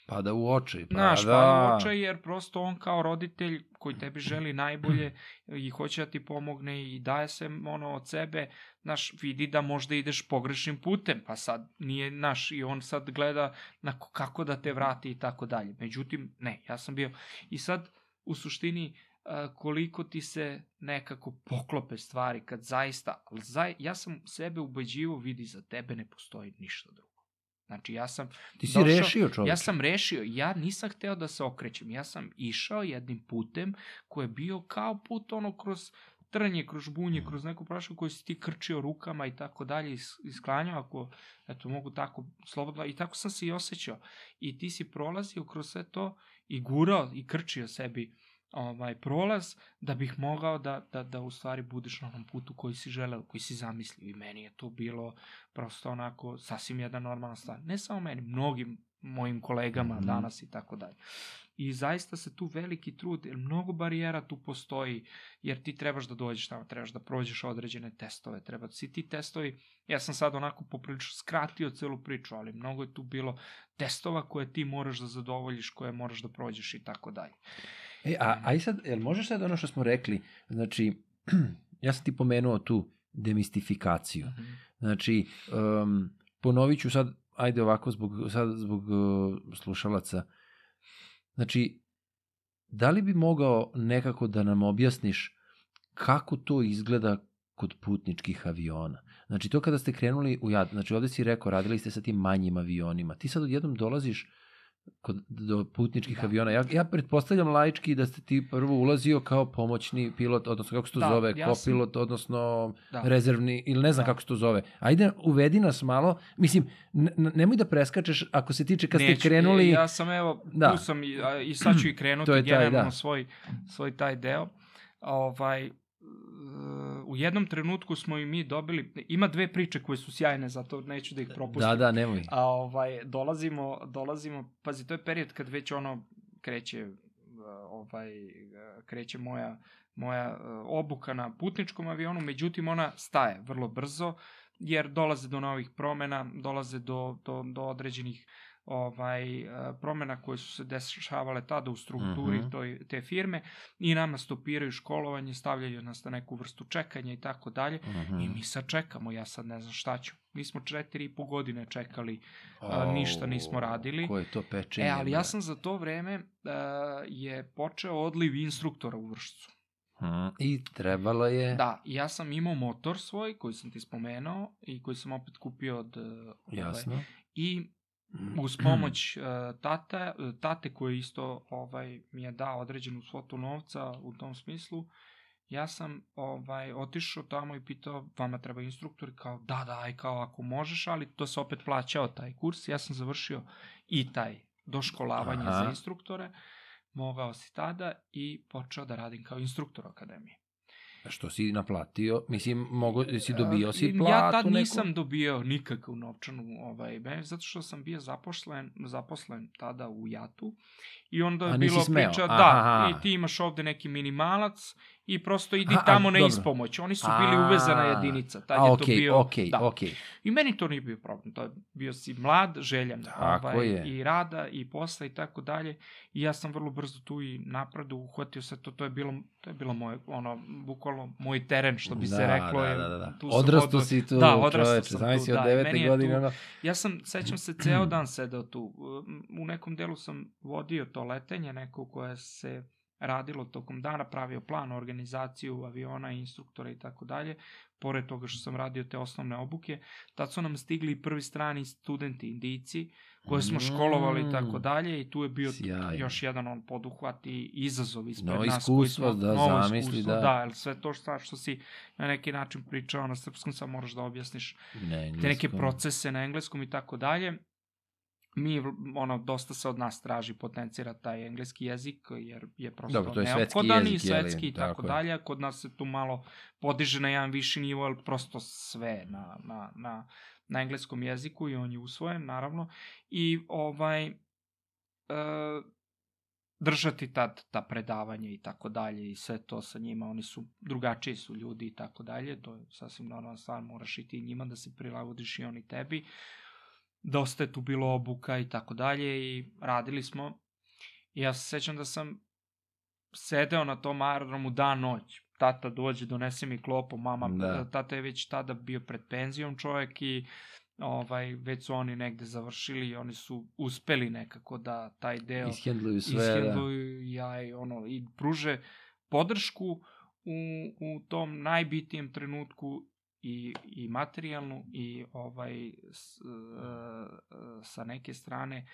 Pada u oči.
Pa Znaš, da. pada u oči jer prosto on kao roditelj koji tebi želi najbolje i hoće da ti pomogne i daje se ono od sebe, znaš, vidi da možda ideš pogrešnim putem, pa sad nije naš i on sad gleda na kako da te vrati i tako dalje. Međutim, ne, ja sam bio i sad u suštini koliko ti se nekako poklope stvari kad zaista, ja sam sebe ubeđivo vidi za tebe ne postoji ništa drugo. Znači, ja sam...
Ti si došao, rešio čovječ.
Ja sam rešio. Ja nisam hteo da se okrećem. Ja sam išao jednim putem koji je bio kao put ono kroz trnje, kroz žbunje, kroz neku prašku koju si ti krčio rukama i tako dalje, isklanjao ako, eto, mogu tako slobodno, i tako sam se i osjećao. I ti si prolazio kroz sve to i gurao i krčio sebi ovaj prolaz da bih mogao da, da, da u stvari budeš na onom putu koji si želeo, koji si zamislio i meni je to bilo prosto onako sasvim jedna normalna stvar. Ne samo meni, mnogim mojim kolegama mm -hmm. danas i tako dalje. I zaista se tu veliki trud, jer mnogo barijera tu postoji, jer ti trebaš da dođeš tamo, trebaš da prođeš određene testove, treba svi ti testovi, ja sam sad onako poprilično skratio celu priču, ali mnogo je tu bilo testova koje ti moraš da zadovoljiš, koje moraš da prođeš i tako dalje.
E, a, a i sad, jel možeš sad ono što smo rekli, znači, ja sam ti pomenuo tu demistifikaciju. Mhm. -huh. Znači, um, ponovit ću sad, ajde ovako, zbog, sad zbog uh, slušalaca. Znači, da li bi mogao nekako da nam objasniš kako to izgleda kod putničkih aviona? Znači, to kada ste krenuli u jad, znači ovde si rekao, radili ste sa tim manjim avionima. Ti sad odjednom dolaziš kod, do putničkih da. aviona. Ja, ja pretpostavljam laički da ste ti prvo ulazio kao pomoćni pilot, odnosno kako se to da, zove, ja kopilot, sam... odnosno da. rezervni, ili ne znam da. kako se to zove. Ajde, uvedi nas malo. Mislim, ne, nemoj da preskačeš ako se tiče kad Neću, ste krenuli...
Ja sam, evo, da. tu sam i, i sad ću i krenuti to je taj, generalno da. svoj, svoj taj deo. Ovaj, u jednom trenutku smo i mi dobili, ima dve priče koje su sjajne, zato neću da ih propustim.
Da, da, nemoj.
A ovaj, dolazimo, dolazimo, pazi, to je period kad već ono kreće, ovaj, kreće moja, moja obuka na putničkom avionu, međutim ona staje vrlo brzo, jer dolaze do novih promena, dolaze do, do, do određenih ovaj e, promena koje su se dešavale tada u strukturi uh mhm. -huh. toj, te firme i nama stopiraju školovanje, stavljaju nas na neku vrstu čekanja i tako dalje i mhm. mi sad čekamo, ja sad ne znam šta ću. Mi smo četiri i po godine čekali, oh, a, ništa nismo radili.
Koje to pečenje?
E, ali ja sam za to vreme a, je počeo odliv instruktora u Vršcu.
Hmm, I trebalo je...
Da, ja sam imao motor svoj koji sam ti spomenuo i koji sam opet kupio od...
Jasno. Ovaj,
I uz pomoć uh, tata, tate koji isto ovaj mi je dao određenu svotu novca u tom smislu, ja sam ovaj otišao tamo i pitao vama treba instruktor? Kao da da aj kao ako možeš ali to se opet plaćao taj kurs. Ja sam završio i taj doškolavanje Aha. za instruktore. Mogao si tada i počeo da radim kao instruktor akademije
Što si naplatio? Mislim, mogo, si dobio si platu
Ja
tad
nisam neku? dobio nikakvu novčanu ovaj, zato što sam bio zaposlen, zaposlen tada u Jatu I onda je
A
bilo
smeo?
priča, da,
aha.
i ti imaš ovde neki minimalac i prosto idi
a,
tamo na
dobro.
ispomoć. Oni su bili uvezana jedinica. Tad
A,
je to bio,
okej,
da.
okej.
I meni to nije bio problem. To je, bio si mlad, željan
Tako
ovaj,
je.
i rada i posla i tako dalje. I ja sam vrlo brzo tu i napredu uhvatio se to. To je bilo, to je bilo moje, ono, bukvalno moj teren, što bi se
Da,
reklo.
da,
je,
da, da.
tu odvo-
si tu,
Da, odrastao
čoveče,
sam
zamisli
tu,
od
da,
devete godine,
tu-
ono,
Ja sam, sećam se, ceo dan sedeo tu. U nekom delu sam vodio to letenje, neko koje se radilo tokom dana, pravio plan, organizaciju aviona, instruktora i tako dalje. Pored toga što sam radio te osnovne obuke, tad su nam stigli prvi strani studenti, indijci, koje smo školovali i tako
Mm.
dalje i tu je bio
Sjajno.
još jedan on poduhvat i izazov ispred
Novo
nas. koji
iskustvo,
smo-
da,
novo
zamisli,
iskustvo,
da.
Da, jer sve to što, što si na neki način pričao na srpskom, sad moraš da objasniš
ne,
te neke procese na engleskom i tako dalje. Mi, ono, dosta se od nas traži, potencira taj engleski jezik, jer je prosto
Dobro, to je
neophodan i svetski i tako,
Tako je.
dalje. Kod nas se tu malo podiže na jedan viši nivo, ali prosto sve na, na, na, na engleskom jeziku i on je usvojen, naravno. I ovaj, e, držati tad ta predavanja i tako dalje i sve to sa njima, oni su drugačiji su ljudi i tako dalje, to je sasvim normalna stvar, moraš i ti njima da se prilagodiš i oni tebi. Dosta je tu bilo obuka i tako dalje i radili smo. I ja se sećam da sam sedeo na tom aerodromu dan noć. Tata dođe, donese mi klopu, mama,
Da.
tata je već tada bio pred penzijom čovjek i ovaj, već su oni negde završili i oni su uspeli nekako da taj deo
Ishendluju sve, da.
ishendluju ja i ono i pruže podršku u, u tom najbitnijem trenutku i, i materijalnu i ovaj s, e, sa neke strane e,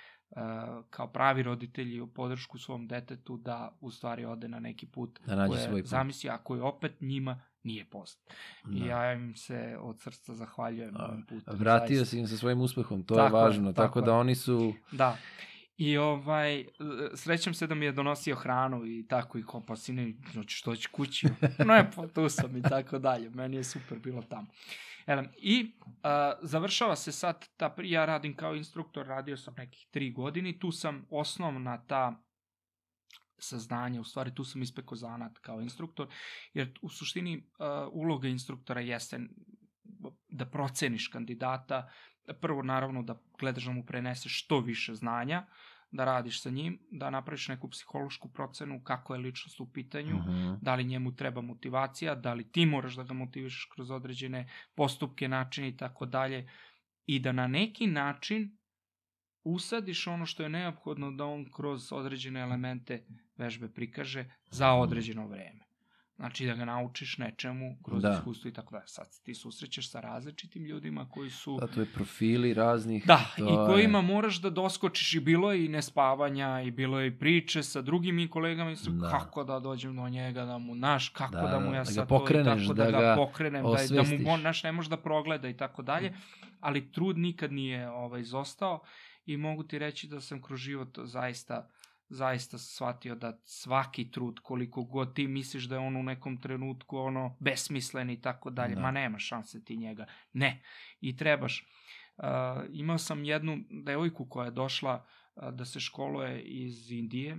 kao pravi roditelji u podršku svom detetu da u stvari ode na neki put
Da nađe
koje
svoj put.
zamisli, a koji opet njima nije post. I
Da.
ja im se od srca zahvaljujem
A,
putem.
Vratio
zaista.
si im sa svojim uspehom, to
Tako
je važno, tako,
tako
da oni su...
Da. I ovaj, srećam se da mi je donosio hranu i tako i kao pa sine, hoćeš doći kući? Ne, pa tu sam i tako dalje. Meni je super bilo tamo. Elem, I a, završava se sad, ta, ja radim kao instruktor, radio sam nekih tri godine, tu sam osnovna ta saznanja, u stvari tu sam ispekao zanat kao instruktor, jer u suštini uh, uloga instruktora jeste da proceniš kandidata, prvo naravno da gledaš da mu preneseš što više znanja, da radiš sa njim, da napraviš neku psihološku procenu kako je ličnost u pitanju,
Mhm.
da li njemu treba motivacija, da li ti moraš da ga motivišeš kroz određene postupke, načine i tako dalje i da na neki način usadiš ono što je neophodno da on kroz određene elemente vežbe prikaže za određeno vreme. Znači da ga naučiš nečemu kroz
Da.
iskustvo i tako dalje. Sad ti susrećeš sa različitim ljudima koji su...
Da, to je profili raznih.
Da,
to
i kojima
je...
moraš da doskočiš i bilo je i nespavanja i bilo je i priče sa drugim i kolegama i su
Da.
kako da dođem do njega, da mu naš, kako
Da,
da, mu
da,
ja
da
sad
pokreneš,
to i tako
da
da,
ga
ga pokrenem, da, da mu
osvestiš.
on naš ne može da progleda i tako dalje, ali trud nikad nije ovaj, izostao i mogu ti reći da sam kroz život zaista zaista shvatio da svaki trud, koliko god ti misliš da je on u nekom trenutku ono besmislen i tako dalje,
Da.
ma nema šanse ti njega. Ne. I trebaš. Uh, imao sam jednu devojku koja je došla uh, da se školuje iz Indije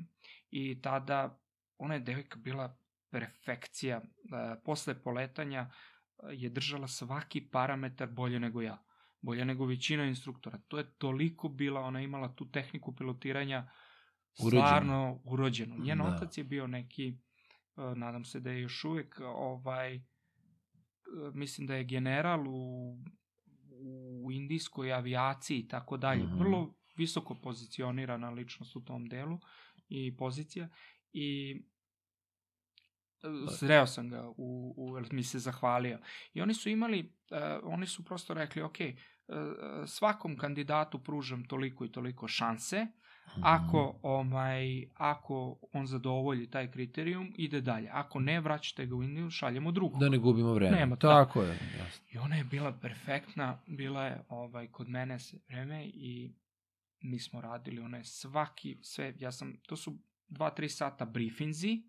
i tada ona je devojka bila perfekcija. Uh, posle poletanja uh, je držala svaki parametar bolje nego ja. Bolje nego većina instruktora. To je toliko bila, ona imala tu tehniku pilotiranja
Urođeno.
stvarno urođeno. Njen
Da.
otac je bio neki, uh, nadam se da je još uvek, ovaj, uh, mislim da je general u, u indijskoj avijaciji i tako dalje.
Mhm.
Vrlo visoko pozicionirana ličnost u tom delu i pozicija i e, sreo sam ga u, u mi se zahvalio. I oni su imali, uh, oni su prosto rekli, ok, uh, svakom kandidatu pružam toliko i toliko šanse,
Mhm.
Ako, ovaj, ako on zadovolji taj kriterijum, ide dalje. Ako ne, vraćate ga u Indiju, šaljemo drugog.
Da ne gubimo vreme.
Nema,
Tako je. Jasno.
I ona je bila perfektna, bila je ovaj, kod mene sve vreme i mi smo radili, ona je svaki, sve, ja sam, to su dva, tri sata briefinzi,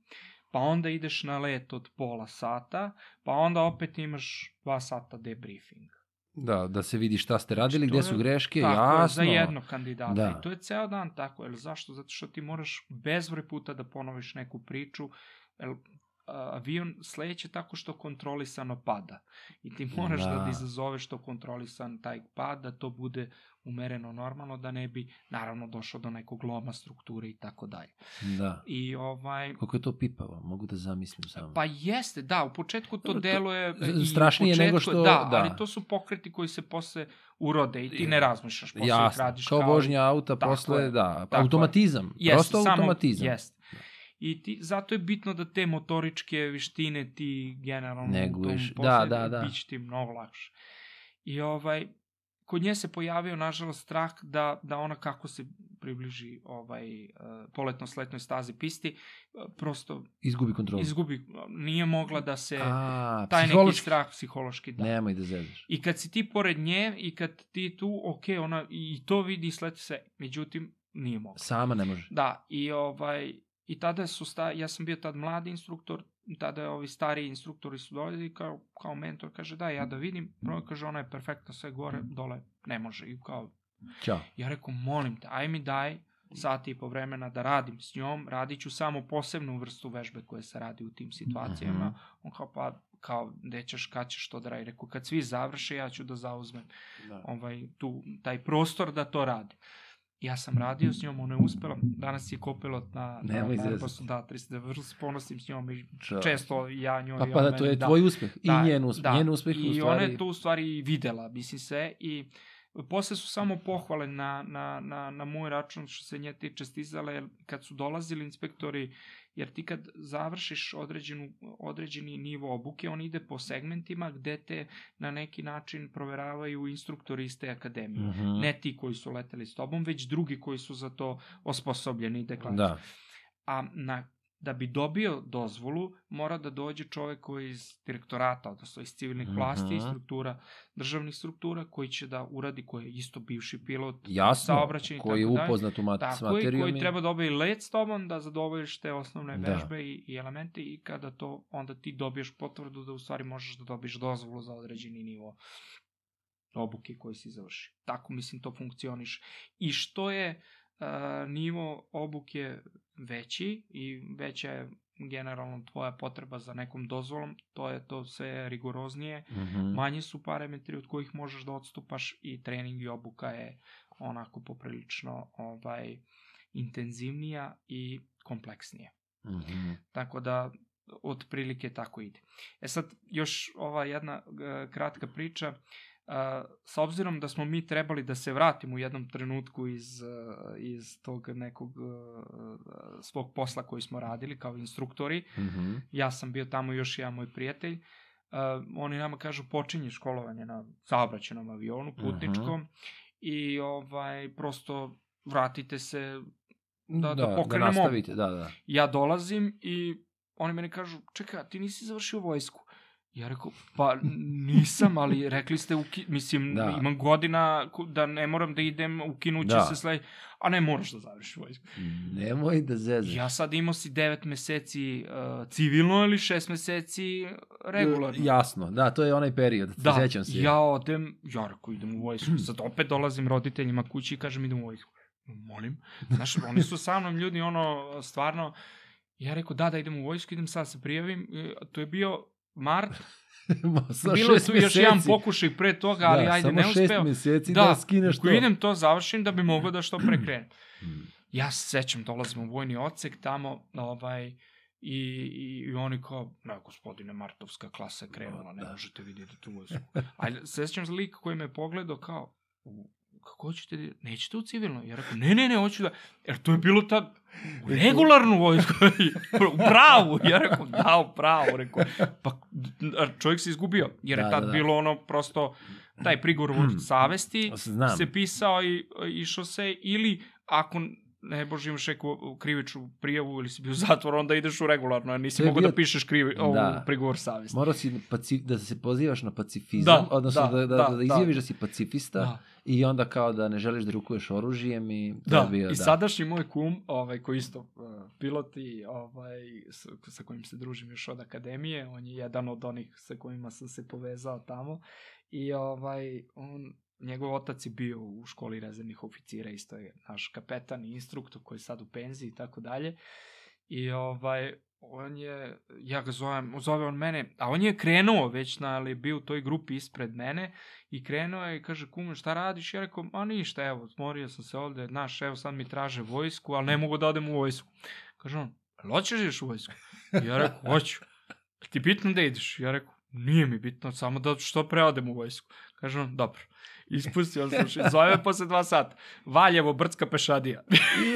pa onda ideš na let od pola sata, pa onda opet imaš dva sata debriefing.
Da, da se vidi šta ste radili,
Znači,
gde su greške,
Tako je,
jasno.
za jednog kandidata.
Da.
I to je ceo dan tako. Jer zašto? Zato što ti moraš bezbroj puta da ponoviš neku priču. Jer, avion sleće tako što kontrolisano pada. I ti moraš da,
Da.
izazoveš to kontrolisan taj pad, da to bude umereno normalno, da ne bi naravno došlo do nekog loma strukture i tako dalje.
Da.
I ovaj...
Koliko je to pipavo, mogu da zamislim samo.
Pa jeste, da, u početku to
Dobro, to-
deluje...
strašnije nego
početku-
što-
Da,
da.
ali to su pokreti koji se posle urode i ti ne razmišljaš, posle ih
Jasno,
radiš
kao, vožnja auta posle,
je.
da, automatizam,
Jeste,
prosto
samo-
automatizam.
Jeste. I ti, zato je bitno da te motoričke vištine ti generalno
Neguješ.
tom
Da, da, da.
bit će ti mnogo lakše. I ovaj, kod nje se pojavio, nažalost, strah da, da ona kako se približi ovaj, uh, poletno-sletnoj stazi pisti, uh, prosto
Izgubi kontrolu.
izgubi, nije mogla da se,
A,
taj neki strah psihološki da.
Nemoj da zezaš.
I kad si ti pored nje i kad ti tu, ok, ona i to vidi i sleti se, međutim, nije mogla.
Sama ne može.
Da, i ovaj, i tada su, sta, ja sam bio tad mladi instruktor, tada je ovi stariji instruktori su dođeli kao, kao mentor, kaže da, ja da vidim, prvo kaže ona je perfektna sve gore, dole ne može. I kao,
Ćao.
ja rekao, molim te, aj mi daj sati i po vremena da radim s njom, radit ću samo posebnu vrstu vežbe koje se radi u tim situacijama.
Mhm.
On kao, pa, kao, gde ćeš, kad ćeš to da radi? Rekao, kad svi završe, ja ću da zauzmem
Da.
ovaj, tu, taj prostor da to radi. Ja sam radio s njom, ona je uspela. Danas je kopilot na, na,
Nemoj
na. Airbusu, da, 300, vrlo se ponosim s njom i često ja njoj...
Pa
i
pa da, to je
da.
tvoj uspeh. I
Da,
njen uspeh.
da.
Njen uspeh
I
u stvari...
ona je to u stvari i videla, mislim se, i posle su samo pohvale na, na, na, na moj račun što se nje tiče stizale, jer kad su dolazili inspektori, jer ti kad završiš određenu, određeni nivo obuke, on ide po segmentima gde te na neki način proveravaju instruktori iz te akademije.
Mhm.
Ne ti koji su leteli s tobom, već drugi koji su za to osposobljeni i.
Da.
A na, da bi dobio dozvolu, mora da dođe čovek koji je iz direktorata, odnosno iz civilnih vlasti i
Mhm.
struktura, državnih struktura, koji će da uradi, koji je isto bivši pilot,
Jasno,
saobraćaj i
koji je upoznat u mat s
Tako, i
materijom.
koji
i-
treba da obavi let s tobom, da zadovoljiš te osnovne
Da.
vežbe i, i elemente i kada to, onda ti dobiješ potvrdu da u stvari možeš da dobiješ dozvolu za određeni nivo obuke koji si završio. Tako mislim to funkcioniš. I što je uh, nivo obuke veći i veća je generalno tvoja potreba za nekom dozvolom, to je to sve rigoroznije,
Mhm.
manji su parametri od kojih možeš da odstupaš i trening i obuka je onako poprilično ovaj intenzivnija i kompleksnija.
Mhm.
Tako da otprilike tako ide. E sad još ova jedna e, kratka priča s obzirom da smo mi trebali da se vratimo u jednom trenutku iz, e, iz tog nekog e, svog posla koji smo radili kao instruktori,
Mhm.
ja sam bio tamo i još jedan moj prijatelj, uh, oni nama kažu počinje školovanje na saobraćenom avionu, putničkom, i ovaj, prosto vratite se, Da- da pokrenemo.
Da nastavite, da, da.
ja dolazim i oni meni kažu, čekaj, ti nisi završio vojsku. Ja rekao, pa nisam, ali rekli ste, uki, mislim,
Da.
imam godina da ne moram da idem, ukinuće
Da.
se sled... A ne, moraš da završiš vojsku.
Nemoj da zezaš.
Ja sad imao si 9 meseci uh, civilno ili 6 meseci regularno.
Jasno, da, to je onaj period,
da,
sećam se.
ja odem, ja rekao idem u vojsku. Sad opet dolazim roditeljima kući i kažem idem u vojsku. Molim. Znaš, oni su sa mnom ljudi, ono, stvarno, ja rekao da, da idem u vojsku, idem sad se prijavim. E, To je bio mart, bilo je
šest
tu još jedan
meseci.
pokušaj pre toga, ali
da,
ajde,
samo
ne
šest
uspeo.
meseci da,
Da,
skineš to.
Ako idem to završim da bi moglo da što pre krenem. Ja se sećam, dolazim u vojni odsek tamo, ovaj, i, i, i oni kao, ne, gospodine, Martovska klasa je krenula, ne
Da.
možete vidjeti tu vojsku. A sećam se lik koji me pogledao kao, "U, kako hoćete, da- nećete u civilno? Ja rekao, ne, ne, ne, hoću da, jer to je bilo tad u regularnu vojsku, u pravu, ja rekao, da, u pravu, rekao, pa čovjek se izgubio, jer je
Da,
tad
da, da.
bilo ono prosto, taj prigovor od savesti
Znam.
se pisao i išao se, ili ako ne bože imaš neku krivičnu prijavu ili si bio u zatvoru, onda ideš u regularno, a nisi mogo
bio-
da pišeš krivi, ovu
Da.
prigovor savjesti.
Morao si paci, da se pozivaš na pacifizam,
Da,
odnosno da,
da,
da, da,
da,
da
da.
izjaviš da si pacifista
Da.
i onda kao da ne želiš da rukuješ oružjem i to
Da,
bio,
i
da.
sadašnji moj kum, ovaj, koji isto uh, pilot i ovaj, sa, sa kojim se družim još od akademije, on je jedan od onih sa kojima sam se povezao tamo i ovaj, on, njegov otac je bio u školi rezervnih oficira, isto je naš kapetan i instruktor koji je sad u penziji i tako dalje. I ovaj, on je, ja ga zovem, zove on mene, a on je krenuo već na, ali je bio u toj grupi ispred mene i krenuo je i kaže, kume, šta radiš? Ja rekao, ma ništa, evo, smorio sam se ovde, znaš, evo sad mi traže vojsku, ali ne mogu da odem u vojsku. Kaže on, "Jel hoćeš da ideš u vojsku? Ja rekao, hoću. "Jel Ti bitno da ideš? Ja rekao, nije mi bitno, samo da što pre odem u vojsku. Kaže on, dobro. Ispustio sam se, zove posle dva sata. Valjevo, Brdska pešadija.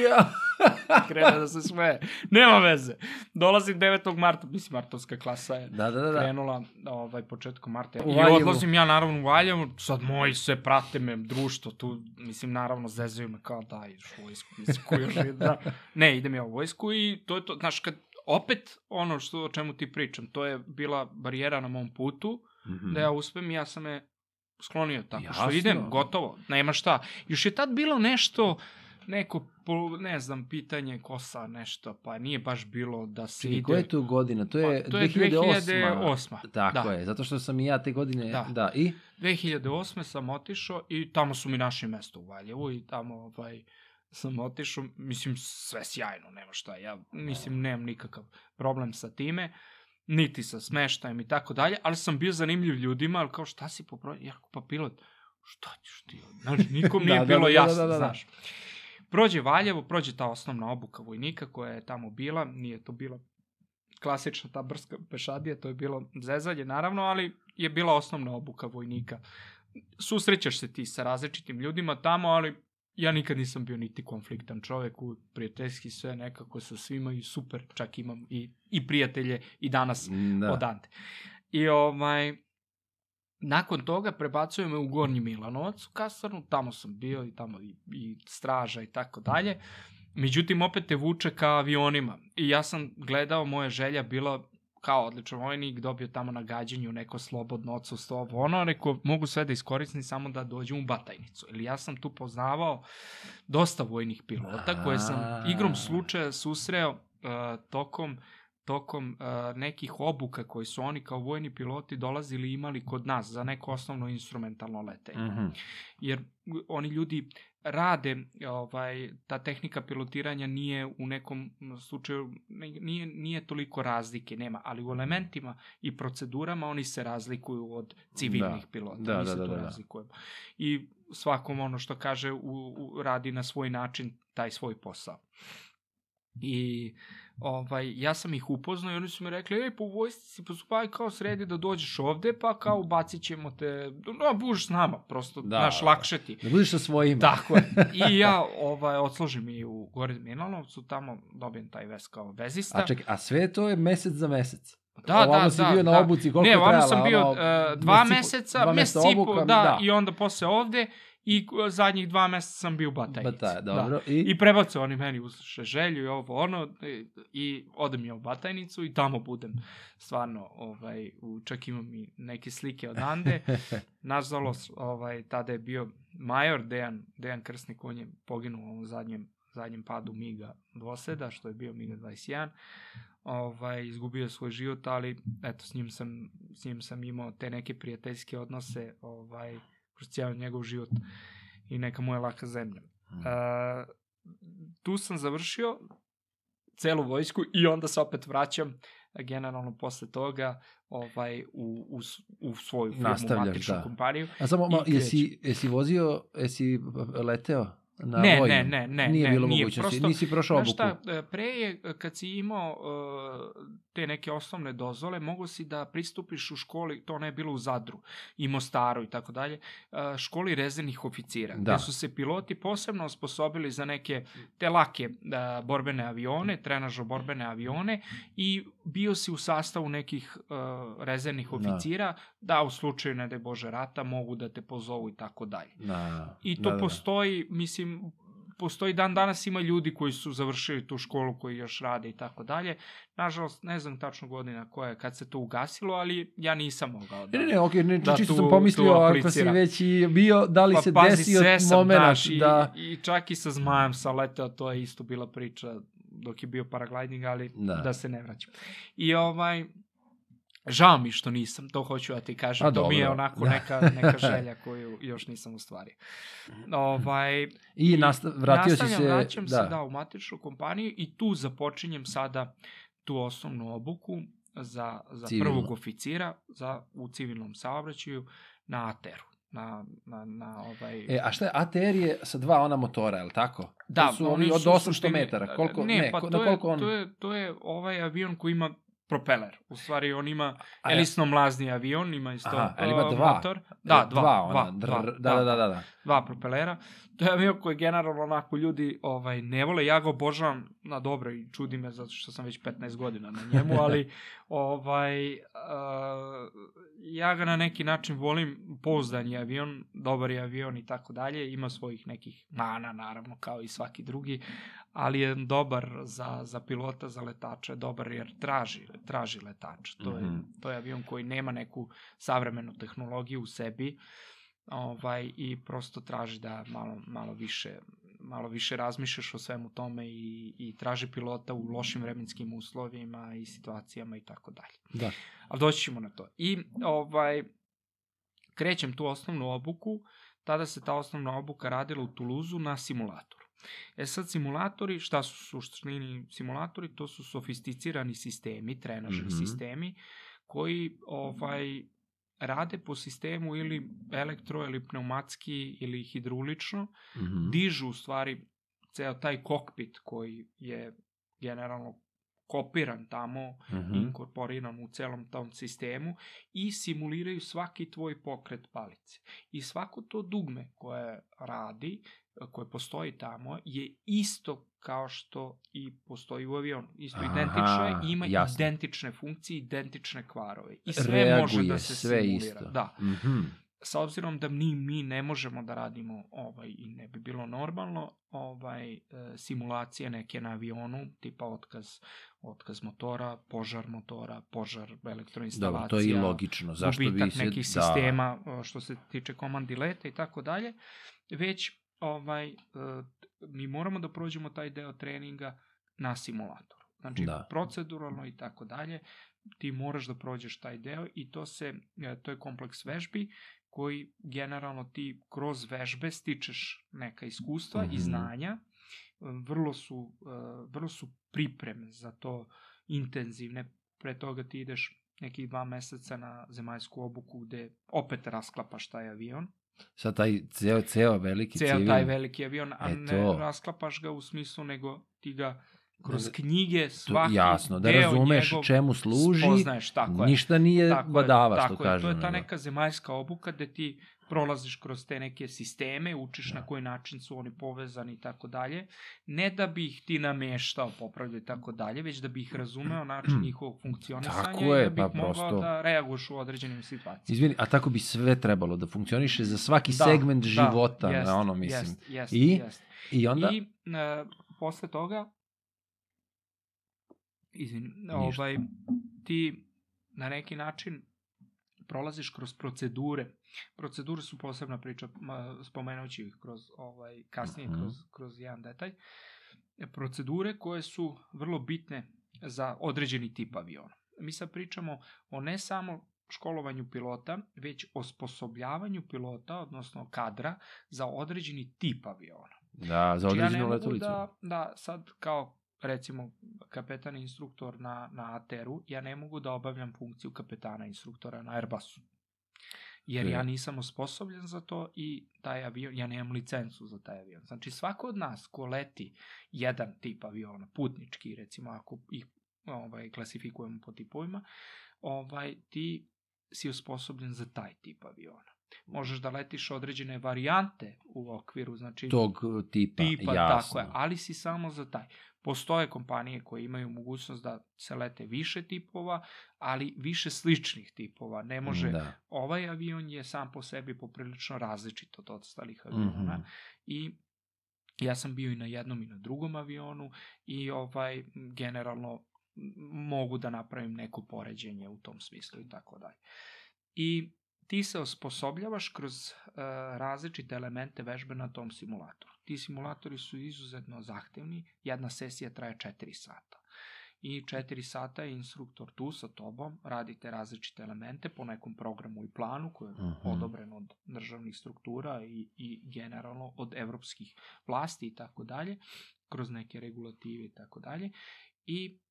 Ja.
Krene da se smeje. Nema veze. Dolazim 9. marta, mislim, martovska klasa je
Da, da, da. da.
krenula ovaj, početkom marta.
U
I
Valjevu.
odlazim ja naravno u Valjevo, sad moji sve prate me, društvo tu, mislim, naravno zezaju me kao da ideš u vojsku, mislim, ko još ide, da. Ne, idem ja u vojsku i to je to, znaš, kad, opet ono što o čemu ti pričam, to je bila barijera na mom putu,
Mhm.
da ja uspem i ja sam je sklonio tako što
Jasno.
idem, gotovo, nema šta. Još je tad bilo nešto, neko, ne znam, pitanje kosa, nešto, pa nije baš bilo da se
Čekaj,
ide...
koja je to godina? To je,
Pa, to je
2008.
2008.
Tako
da.
je, zato što sam i ja te godine, da,
Da.
da i
2008. sam otišao i tamo su mi našli mesto u Valjevu i tamo ovaj, sam otišao, mislim sve sjajno, nema šta, ja mislim nemam nikakav problem sa time, niti sa smeštajem i tako dalje, ali sam bio zanimljiv ljudima, ali kao šta si popravo, ja rekao, pa pilot, šta ćeš ti, znaš, nikom nije
Da, da,
bilo
da, da,
jasno,
da, da, da.
znaš. Prođe Valjevo, prođe ta osnovna obuka vojnika koja je tamo bila, nije to bila klasična ta brska pešadija, to je bilo zezanje naravno, ali je bila osnovna obuka vojnika. Susrećeš se ti sa različitim ljudima tamo, ali ja nikad nisam bio niti konfliktan čovek, u prijateljski sve nekako sa svima i super, čak imam i, i prijatelje i danas
da.
odante. I ovaj, nakon toga prebacuju me u Gornji Milanovac u kasarnu, tamo sam bio i tamo i, i straža i tako dalje. Međutim, opet te vuče ka avionima. I ja sam gledao, moja želja bila kao odličan vojnik, dobio tamo na gađanju neko slobodno odsustvo, ovo ono, rekao, mogu sve da iskoristim samo da dođem u Batajnicu. Ili ja sam tu poznavao dosta vojnih pilota koje sam igrom slučaja susreo uh, tokom tokom uh, nekih obuka koji su oni kao vojni piloti dolazili imali kod nas za neko osnovno instrumentalno letenje.
Mhm.
Jer oni ljudi rade, ovaj, ta tehnika pilotiranja nije u nekom slučaju, nije, nije toliko razlike, nema, ali u elementima i procedurama oni se razlikuju od civilnih
Da.
pilota.
Da,
Mi
da,
se
da,
tu
da, da.
razlikujemo. I svakom ono što kaže u, u, radi na svoj način taj svoj posao. I ovaj, ja sam ih upoznao i oni su mi rekli, ej, po vojsci si postupaj kao sredi da dođeš ovde, pa kao ubacit ćemo te, no, buš s nama, prosto,
Da.
da, naš, lakše ti.
Da budeš sa svojima.
Tako je. I ja ovaj, odslužim i u Gore Milanovcu, tamo dobijem taj vez kao vezista.
A čekaj, a sve to je mesec za mesec.
da,
ovamo
da,
si
da,
bio na
da.
obuci, koliko
ne,
je
ovamo
trajala?
sam bio
Ono,
uh, dva
i po-
meseca,
dva
mesec i po,
obuka,
da,
da.
i onda posle ovde i uh, zadnjih dva meseca sam bio u Batajnici.
Bata,
Da.
dobro. I,
I prebacu oni meni usluše želju i ovo ono i, i odem ja u Batajnicu i tamo budem stvarno ovaj u, čak imam i neke slike odande. Nažalost, ovaj tada je bio major Dejan Dejan Krsnik on je poginuo u ovom zadnjem zadnjem padu Miga dvoseda, što je bio Miga 21. Ovaj izgubio je svoj život, ali eto s njim sam s njim sam imao te neke prijateljske odnose, ovaj kroz cijeli njegov život i neka moja laka zemlja. Uh, tu sam završio celu vojsku i onda se opet vraćam generalno posle toga ovaj u, u, u svoju firmu,
Nastavljaš,
matičnu
da.
kompaniju.
a samo, ma, jesi, jesi vozio, jesi leteo na
Ne,
vojnu?
ne, ne, ne,
Nije
ne,
bilo
nije,
mogućnosti,
prosto,
nisi prošao obuku.
šta, e, pre je, e, kad si imao uh, te neke osnovne dozvole, mogu si da pristupiš u školi, to ne je bilo u Zadru i Mostaru i tako dalje, e, školi rezervnih oficira,
Da.
gde su se piloti posebno osposobili za neke te lake uh, borbene avione, trenažo borbene avione i bio si u sastavu nekih uh, rezervnih
Da.
oficira, da u slučaju, ne daj Bože, rata, mogu da te pozovu i tako dalje.
Na,
I to
da, da, da.
postoji, mislim, postoji dan danas ima ljudi koji su završili tu školu, koji još rade i tako dalje. Nažalost, ne znam tačno godina koja je kad se to ugasilo, ali ja nisam mogao da...
Ne, ne, okej, ne,
da
čisto
tu-
sam pomislio, ako si već i bio, da li
Pa
se
pazi,
desio moment
znaš, i,
da...
I čak i sa zmajem sam leteo, to je isto bila priča dok je bio paragliding, ali
Da.
da, se ne vraćam. I ovaj, žao mi što nisam, to hoću da ti kažem,
A,
to mi je
dobro.
onako
Da.
neka, neka želja koju još nisam ostvario. Ovaj,
I nasta, vratio si se...
vraćam se da, u matičnu kompaniju i tu započinjem sada tu osnovnu obuku za, za
Civilno.
prvog oficira za, u civilnom saobraćaju na ATER-u. Na, na, na ovaj...
E, a šta je, ATR je sa dva ona motora, je li tako?
Da,
to su oni
oni
od
su u
800
suštini-
metara. Koliko, ne,
pa
ko-
to
na koliko
je,
on...
to, je, to je ovaj avion koji ima propeler. U stvari, on ima elisno mlazni avion, ima isto
Aha, ali ima dva.
motor. Da, dva, dva,
ona,
dva,
dr- da, da, da, da, da.
dva propelera. To je avion koji generalno onako ljudi ovaj, ne vole. Ja ga obožavam na dobro i čudi me zato što sam već 15 godina na njemu, ali ovaj, uh, ja ga na neki način volim. Pouzdan je avion, dobar je avion i tako dalje. Ima svojih nekih mana, naravno, kao i svaki drugi, ali je dobar za, za pilota, za letača, dobar jer traži, traži letač. To, je,
Mhm.
to je avion koji nema neku savremenu tehnologiju u sebi ovaj, i prosto traži da malo, malo više malo više razmišljaš o svemu tome i, i traži pilota u lošim vremenskim uslovima i situacijama i tako dalje.
Da.
Ali doći ćemo na to. I ovaj, krećem tu osnovnu obuku, tada se ta osnovna obuka radila u Tuluzu na simulatoru. E sad simulatori, šta su suštini simulatori? To su sofisticirani sistemi, trenažni
Mhm.
sistemi, koji ovaj rade po sistemu ili elektro ili pneumatski ili hidrulično,
Mhm.
dižu u stvari ceo taj kokpit koji je generalno kopiran tamo,
Mhm.
inkorporiran u celom tom sistemu i simuliraju svaki tvoj pokret palice. I svako to dugme koje radi, koje postoji tamo, je isto kao što i postoji u avionu. Isto
Aha,
identično je, ima
jasno.
identične funkcije, identične kvarove. I sve
Reaguje
može da se
sve
simulira.
isto.
Da
Mhm.
sa obzirom da ni mi ne možemo da radimo ovaj i ne bi bilo normalno ovaj e, simulacije neke na avionu tipa otkaz otkaz motora, požar motora, požar elektroinstalacija.
Dobro, to je i logično. Zašto bi se...
nekih
da.
sistema što se tiče komandi leta i tako dalje, već ovaj e, mi moramo da prođemo taj deo treninga na simulatoru. Znači,
Da.
proceduralno i tako dalje, ti moraš da prođeš taj deo i to se, e, to je kompleks vežbi koji generalno ti kroz vežbe stičeš neka iskustva
Mhm.
i znanja. E, Vrlo su, e, vrlo su pripreme za to intenzivne. Pre toga ti ideš nekih dva meseca na zemaljsku obuku gde opet rasklapaš taj avion.
Sad taj ceo, ceo veliki
Ceo
civilni...
taj veliki avion, a
E
ne
to.
rasklapaš ga u smislu nego ti ga kroz
Ne,
knjige
To,
svaki
jasno, da
deo
razumeš
njegov
čemu služi,
spoznaješ, tako je.
ništa nije
Tako je,
badava, što
tako je.
kažu.
To je ta neka zemaljska obuka gde ti prolaziš kroz te neke sisteme, učiš
Da.
na koji način su oni povezani i tako dalje. Ne da bi ih ti nameštao, popravljao i tako dalje, već da bi ih razumeo način njihovog funkcionisanja
Tako
i
je,
da bi
pa
mogao
prosto.
da reaguješ u određenim situacijama.
Izvini, a tako bi sve trebalo da funkcioniše za svaki
Da,
segment
da,
života,
jest,
na ono mislim.
Jest, jest,
I?
jest.
I onda?
I e, posle toga izvini, ovaj, ti na neki način prolaziš kroz procedure. Procedure su posebna priča, spomenući ih kroz ovaj, kasnije
Mhm.
kroz, kroz jedan detalj. E, Procedure koje su vrlo bitne za određeni tip aviona. Mi sad pričamo o ne samo školovanju pilota, već osposobljavanju pilota, odnosno kadra, za određeni tip aviona.
Da, za
Znači, ja
određenu letelicu.
da, da sad kao recimo kapetan instruktor na, na ATR-u, ja ne mogu da obavljam funkciju kapetana instruktora na Airbusu. Jer
Je.
ja nisam osposobljen za to i taj avion, ja nemam licencu za taj avion. Znači svako od nas ko leti jedan tip aviona, putnički recimo ako ih ovaj, klasifikujemo po tipovima, ovaj, ti si osposobljen za taj tip aviona. Možeš da letiš određene varijante u okviru, znači
Tog uh, tipa,
tipa,
jasno.
tako je, ali si samo za taj. Postoje kompanije koje imaju mogućnost da se lete više tipova, ali više sličnih tipova. Ne može,
Da.
ovaj avion je sam po sebi poprilično različit od ostalih aviona
Mhm.
i Ja sam bio i na jednom i na drugom avionu i ovaj generalno mogu da napravim neko poređenje u tom smislu i tako dalje. I ti se osposobljavaš kroz uh, različite elemente vežbe na tom simulatoru. Ti simulatori su izuzetno zahtevni, jedna sesija traje 4 sata. I 4 sata je instruktor tu sa tobom, radite različite elemente po nekom programu i planu koji je
Mhm.
odobren od državnih struktura i, i generalno od evropskih vlasti i tako dalje, kroz neke regulative i tako dalje. I e,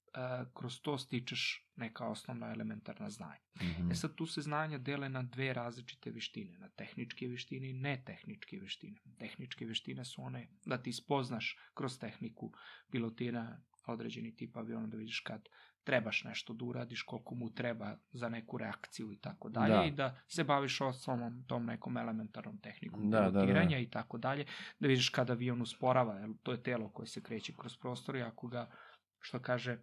kroz to stičeš neka osnovna elementarna znanja.
Mhm.
E sad tu se znanja dele na dve različite veštine, na tehničke veštine i netehničke veštine. Tehničke veštine su one da ti spoznaš kroz tehniku pilotiranja određeni tip aviona da vidiš kad trebaš nešto da uradiš, koliko mu treba za neku reakciju i tako dalje
Da.
i da se baviš osnovnom tom nekom elementarnom tehnikom
Da, da, da.
pilotiranja i tako dalje, da vidiš kad avion usporava, jer to je telo koje se kreće kroz prostor i ako ga, što kaže,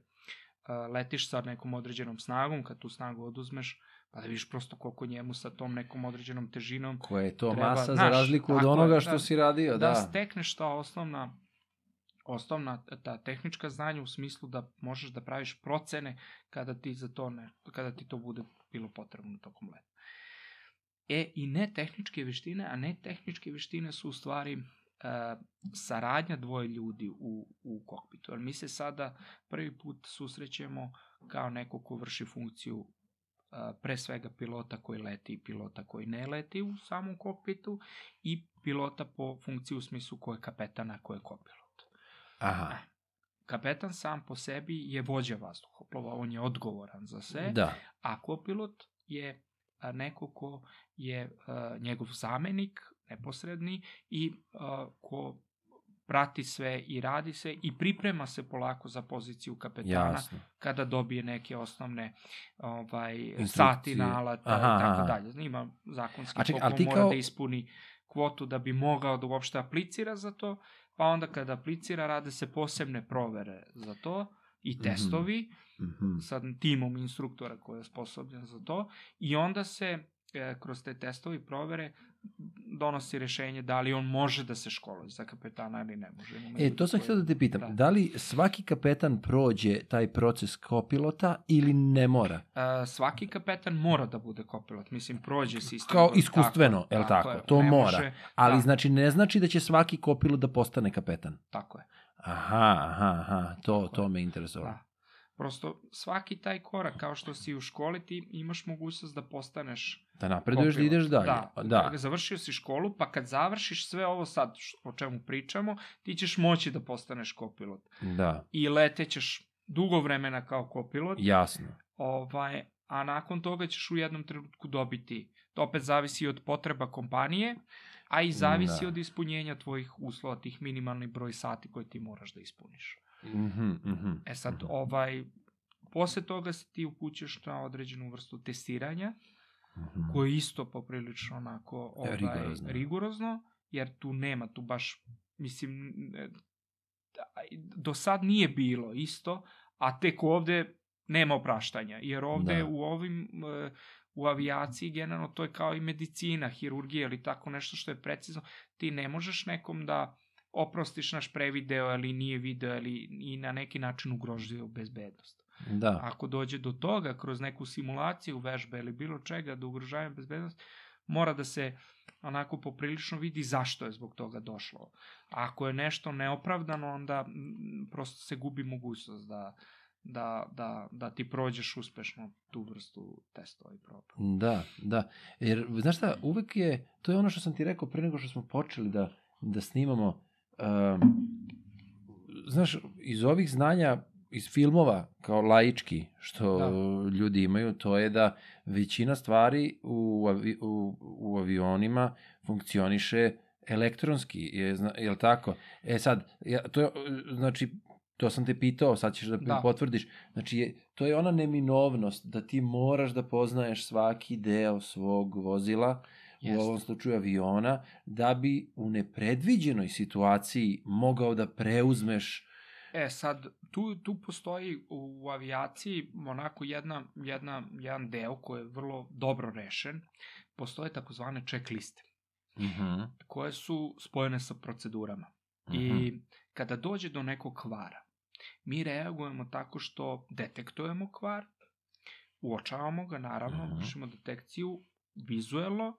letiš sa nekom određenom snagom, kad tu snagu oduzmeš, pa da vidiš prosto koliko njemu sa tom nekom određenom težinom
Koja je to
treba,
masa za
znaš,
razliku od onoga što
da-
si radio,
da,
da.
stekneš ta osnovna osnovna ta tehnička znanja u smislu da možeš da praviš procene kada ti za to ne, kada ti to bude bilo potrebno tokom leta. E, i ne tehničke veštine, a ne tehničke veštine su u stvari saradnja dvoje ljudi u, u kokpitu. Jer mi se sada prvi put susrećemo kao neko ko vrši funkciju a, pre svega pilota koji leti i pilota koji ne leti u samom kokpitu i pilota po funkciji u smislu ko je kapetan, a ko je kopilot.
Aha,
Kapetan sam po sebi je vođa vazduhoplova, on je odgovoran za sve,
da.
a kopilot je neko ko je njegov zamenik, neposredni, i a, ko prati sve i radi se i priprema se polako za poziciju kapetana
Jasno.
kada dobije neke osnovne ovaj sati nalata i tako dalje. Ima zakonski
A čekaj,
koliko mora
kao-
da ispuni kvotu da bi mogao da uopšte aplicira za to, pa onda kada aplicira rade se posebne provere za to i
Mhm.
testovi
Mhm.
sa timom instruktora koji je sposobljen za to i onda se e, kroz te testovi i provere donosi rešenje da li on može da se školuje za kapetana ili ne može.
E, to sam htio da te pitam.
Da.
Da. li svaki kapetan prođe taj proces kopilota ili ne mora?
E, svaki kapetan mora da bude kopilot. Mislim, prođe sistem.
Kao iskustveno, jel tako?
je,
To mora.
može-
Ali
da,
znači ne znači da će svaki kopilot da postane kapetan.
Tako je.
Aha, aha, aha, to,
Tako
to
je.
me interesovalo.
Da. Prosto, svaki taj korak, kao što si u školi, ti imaš mogućnost da postaneš
Da napreduješ da ideš dalje.
Da,
da.
završio si školu, pa kad završiš sve ovo sad o čemu pričamo, ti ćeš moći da postaneš kopilot.
da.
I letećeš dugo vremena kao kopilot,
jasno.
ovaj, a nakon toga ćeš u jednom trenutku dobiti, to opet zavisi od potreba kompanije, a i zavisi
Da.
od ispunjenja tvojih uslova, tih minimalnih broj sati koje ti moraš da ispuniš.
Mhm, mhm.
E sad, ovaj, posle toga se ti upućeš na određenu vrstu testiranja,
Mhm.
koje je isto poprilično onako ovaj,
Rigorozno.
rigorozno, jer tu nema, tu baš, mislim, do sad nije bilo isto, a tek ovde nema opraštanja, jer ovde
Da.
u ovim, e, u avijaciji generalno to je kao i medicina, hirurgija ili tako nešto što je precizno, ti ne možeš nekom da oprostiš naš prevideo ili nije video ili i na neki način ugrožio bezbednost.
Da.
Ako dođe do toga kroz neku simulaciju vežbe ili bilo čega da ugrožavaju bezbednost, mora da se onako poprilično vidi zašto je zbog toga došlo. Ako je nešto neopravdano, onda mm, prosto se gubi mogućnost da, da, da, da ti prođeš uspešno tu vrstu testova i proba.
Da, da. Jer, znaš šta, uvek je, to je ono što sam ti rekao pre nego što smo počeli da, da snimamo. Um, znaš, iz ovih znanja, iz filmova, kao laički, što
Da.
ljudi imaju, to je da većina stvari u, avi, u, u avionima funkcioniše elektronski, je, zna- je li tako? E sad, ja, to je, znači, to sam te pitao, sad ćeš da,
Da.
da. potvrdiš. Znači, je, to je ona neminovnost da ti moraš da poznaješ svaki deo svog vozila,
Jeste.
u ovom slučaju aviona, da bi u nepredviđenoj situaciji mogao da preuzmeš
E, sad, tu, tu postoji u avijaciji onako jedna, jedna, jedan deo koji je vrlo dobro rešen. Postoje takozvane checkliste
uh -huh.
koje su spojene sa procedurama. I kada dođe do nekog kvara, mi reagujemo tako što detektujemo kvar, uočavamo ga, naravno,
Mhm.
vršimo detekciju vizuelno,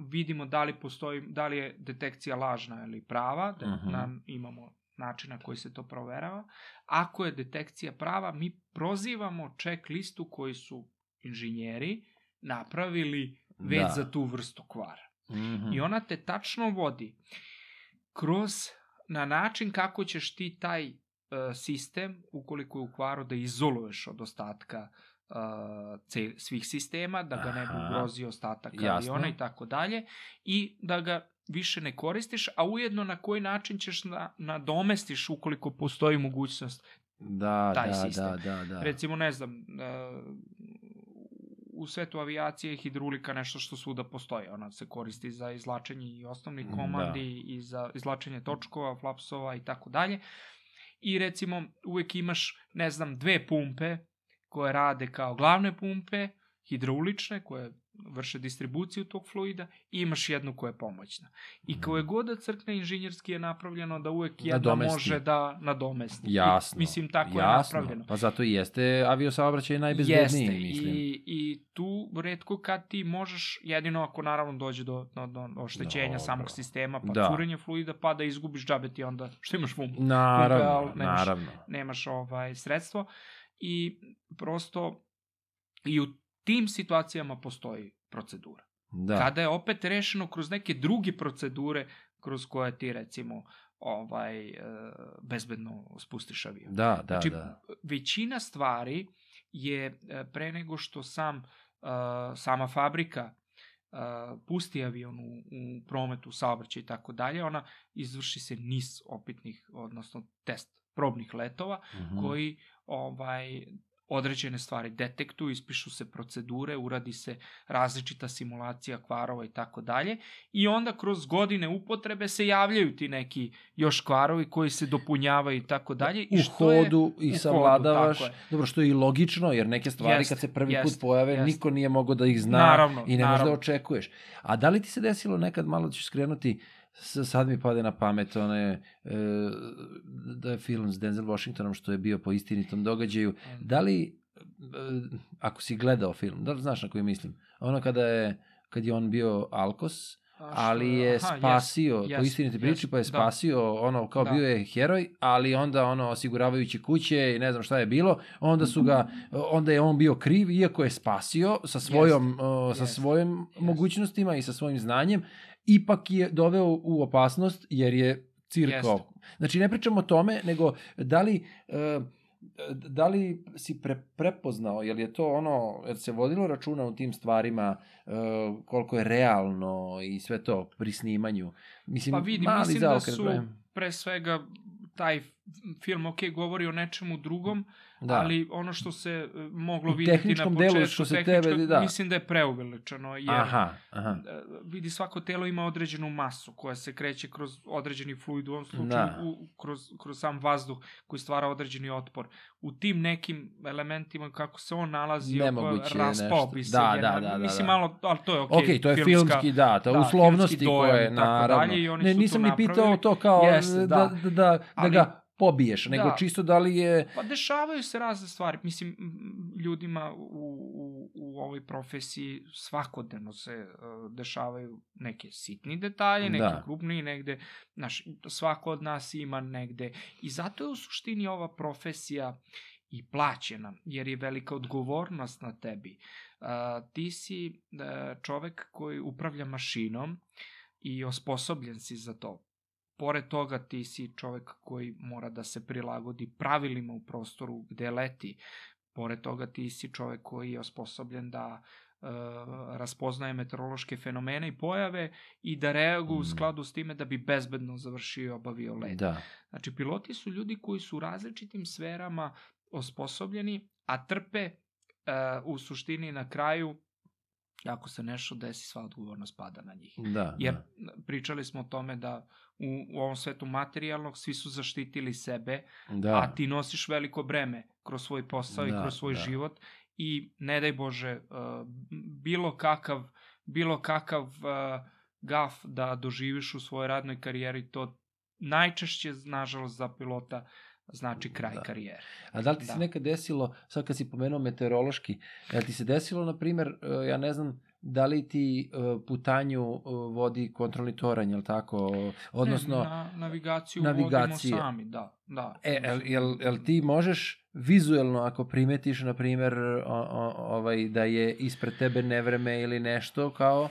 vidimo da li postoji, da li je detekcija lažna ili prava, da
Mhm.
nam imamo način na koji se to proverava. Ako je detekcija prava, mi prozivamo check listu koji su inženjeri napravili već
Da.
za tu vrstu kvara.
Mhm.
I ona te tačno vodi kroz na način kako ćeš ti taj uh, sistem, ukoliko je u kvaru, da izoluješ od ostatka uh, svih sistema, da ga ne bi ugrozio ostatak aviona i tako dalje, i da ga više ne koristiš, a ujedno na koji način ćeš na, nadomestiš ukoliko postoji mogućnost
Da,
taj
da,
sistem.
da, da, da.
Recimo, ne znam, uh, u svetu avijacije je hidrulika nešto što svuda postoji. Ona se koristi za izlačenje i osnovnih
Da.
komandi i za izlačenje točkova, flapsova i tako dalje. I recimo uvek imaš, ne znam, dve pumpe koje rade kao glavne pumpe, hidraulične, koje vrše distribuciju tog fluida i imaš jednu koja je pomoćna. I koje god da crkne inženjerski je napravljeno da uvek jedna
Nadomesti.
može da nadomesti. I,
Jasno.
mislim, tako
jasno.
je napravljeno.
Pa zato i jeste aviosaobraćaj najbezbedniji,
Jeste,
mislim.
i, i tu redko kad ti možeš, jedino ako naravno dođe do, do, do oštećenja
Dobro.
samog sistema, pa
Da.
curenje fluida, pa da izgubiš džabe ti onda, što imaš fum,
Naravno,
ali nemaš-
naravno.
nemaš ovaj sredstvo i prosto i u tim situacijama postoji procedura.
Da.
Kada je opet rešeno kroz neke druge procedure kroz koje ti recimo ovaj e, bezbedno spustiš avion.
Da, da,
Znači,
da.
većina stvari je e, pre nego što sam e, sama fabrika pusti avion u, u prometu, saobraćaj i tako dalje, ona izvrši se niz opitnih, odnosno test probnih letova
Mhm.
koji ovaj određene stvari detektuju, ispišu se procedure, uradi se različita simulacija kvarova i tako dalje i onda kroz godine upotrebe se javljaju ti neki još kvarovi koji se dopunjavaju i tako dalje. i
u
što
hodu i savladavaš. Dobro, što je i logično, jer neke stvari
Jeste,
kad se prvi
jeste,
put pojave,
jeste.
niko nije mogao da ih zna
Naravno,
i ne možeš da
naravno.
očekuješ. A da li ti se desilo nekad, malo ću skrenuti, s- sad mi pade na pamet one, e, da je film s Denzel Washingtonom što je bio po istinitom događaju. Da li, e, ako si gledao film, da li znaš na koji mislim? Ono kada je, kad je on bio Alkos, ali je
aha,
spasio,
jest,
po istiniti priči,
jest,
pa je
da.
spasio, ono, kao
Da.
bio je heroj, ali onda, ono, osiguravajući kuće i ne znam šta je bilo, onda su ga, onda je on bio kriv, iako je spasio sa svojom, o, sa
jest,
svojim
jest.
mogućnostima i sa svojim znanjem, ipak je doveo u opasnost, jer je.
Jeste.
Znači, ne pričamo o tome, nego da li... e, da li si pre, prepoznao, je li je to ono, jer se vodilo računa u tim stvarima, e, koliko je realno i sve to pri snimanju? Mislim,
Pa vidi,
mali
mislim da su pre svega taj film, ok, govori o nečemu drugom,
Da.
ali ono što se e, moglo videti na početku,
delu što se tebe- da.
mislim da je preuveličano, jer
Aha, aha.
e, vidi svako telo ima određenu masu koja se kreće kroz određeni fluid, u ovom slučaju
Da.
u, kroz, kroz sam vazduh koji stvara određeni otpor. U tim nekim elementima kako se on nalazi,
Nemoguće je
raspao bi se.
Da,
jedna-
da, da, da,
Mislim,
da.
malo, ali to je ok.
Ok, to je
filmska-
filmski, da, to
da,
uslovnosti koje, naravno.
dalje
ne, nisam ni pitao to kao
Jeste,
da,
da.
da, da, da
Ali-
ga pobiješ, nego
Da.
čisto da li je...
Pa dešavaju se razne stvari. Mislim, ljudima u, u, u ovoj profesiji svakodnevno se uh, dešavaju neke sitni detalje, neki
Da.
krupniji negde. Znaš, svako od nas ima negde. I zato je u suštini ova profesija i plaćena, jer je velika odgovornost na tebi. Uh, ti si uh, čovek koji upravlja mašinom i osposobljen si za to. Pored toga ti si čovek koji mora da se prilagodi pravilima u prostoru gde leti. Pored toga ti si čovek koji je osposobljen da e, raspoznaje meteorološke fenomene i pojave i da reaguje u
Mm.
skladu s time da bi bezbedno završio i obavio let.
Da.
Znači, piloti su ljudi koji su u različitim sferama osposobljeni, a trpe e, u suštini na kraju ako se nešto desi, sva odgovornost pada na njih.
Da,
Jer
da.
pričali smo o tome da u, u ovom svetu materijalnog svi su zaštitili sebe,
da.
a ti nosiš veliko breme kroz svoj posao i
Da,
kroz svoj
da.
život i ne daj Bože uh, bilo kakav bilo kakav uh, gaf da doživiš u svojoj radnoj karijeri to najčešće, nažalost, za pilota znači kraj
Da.
karijere.
A da li ti se
Da.
nekad desilo, sad kad si pomenuo meteorološki, da li ti se desilo, na primjer, e, ja ne znam, da li ti e, putanju e, vodi kontrolni toranj, jel tako? Odnosno,
ne, na, navigaciju,
navigacije.
vodimo sami, da. da.
E, jel, jel, jel ti možeš vizuelno, ako primetiš, na o, o, ovaj, da je ispred tebe nevreme ili nešto, kao,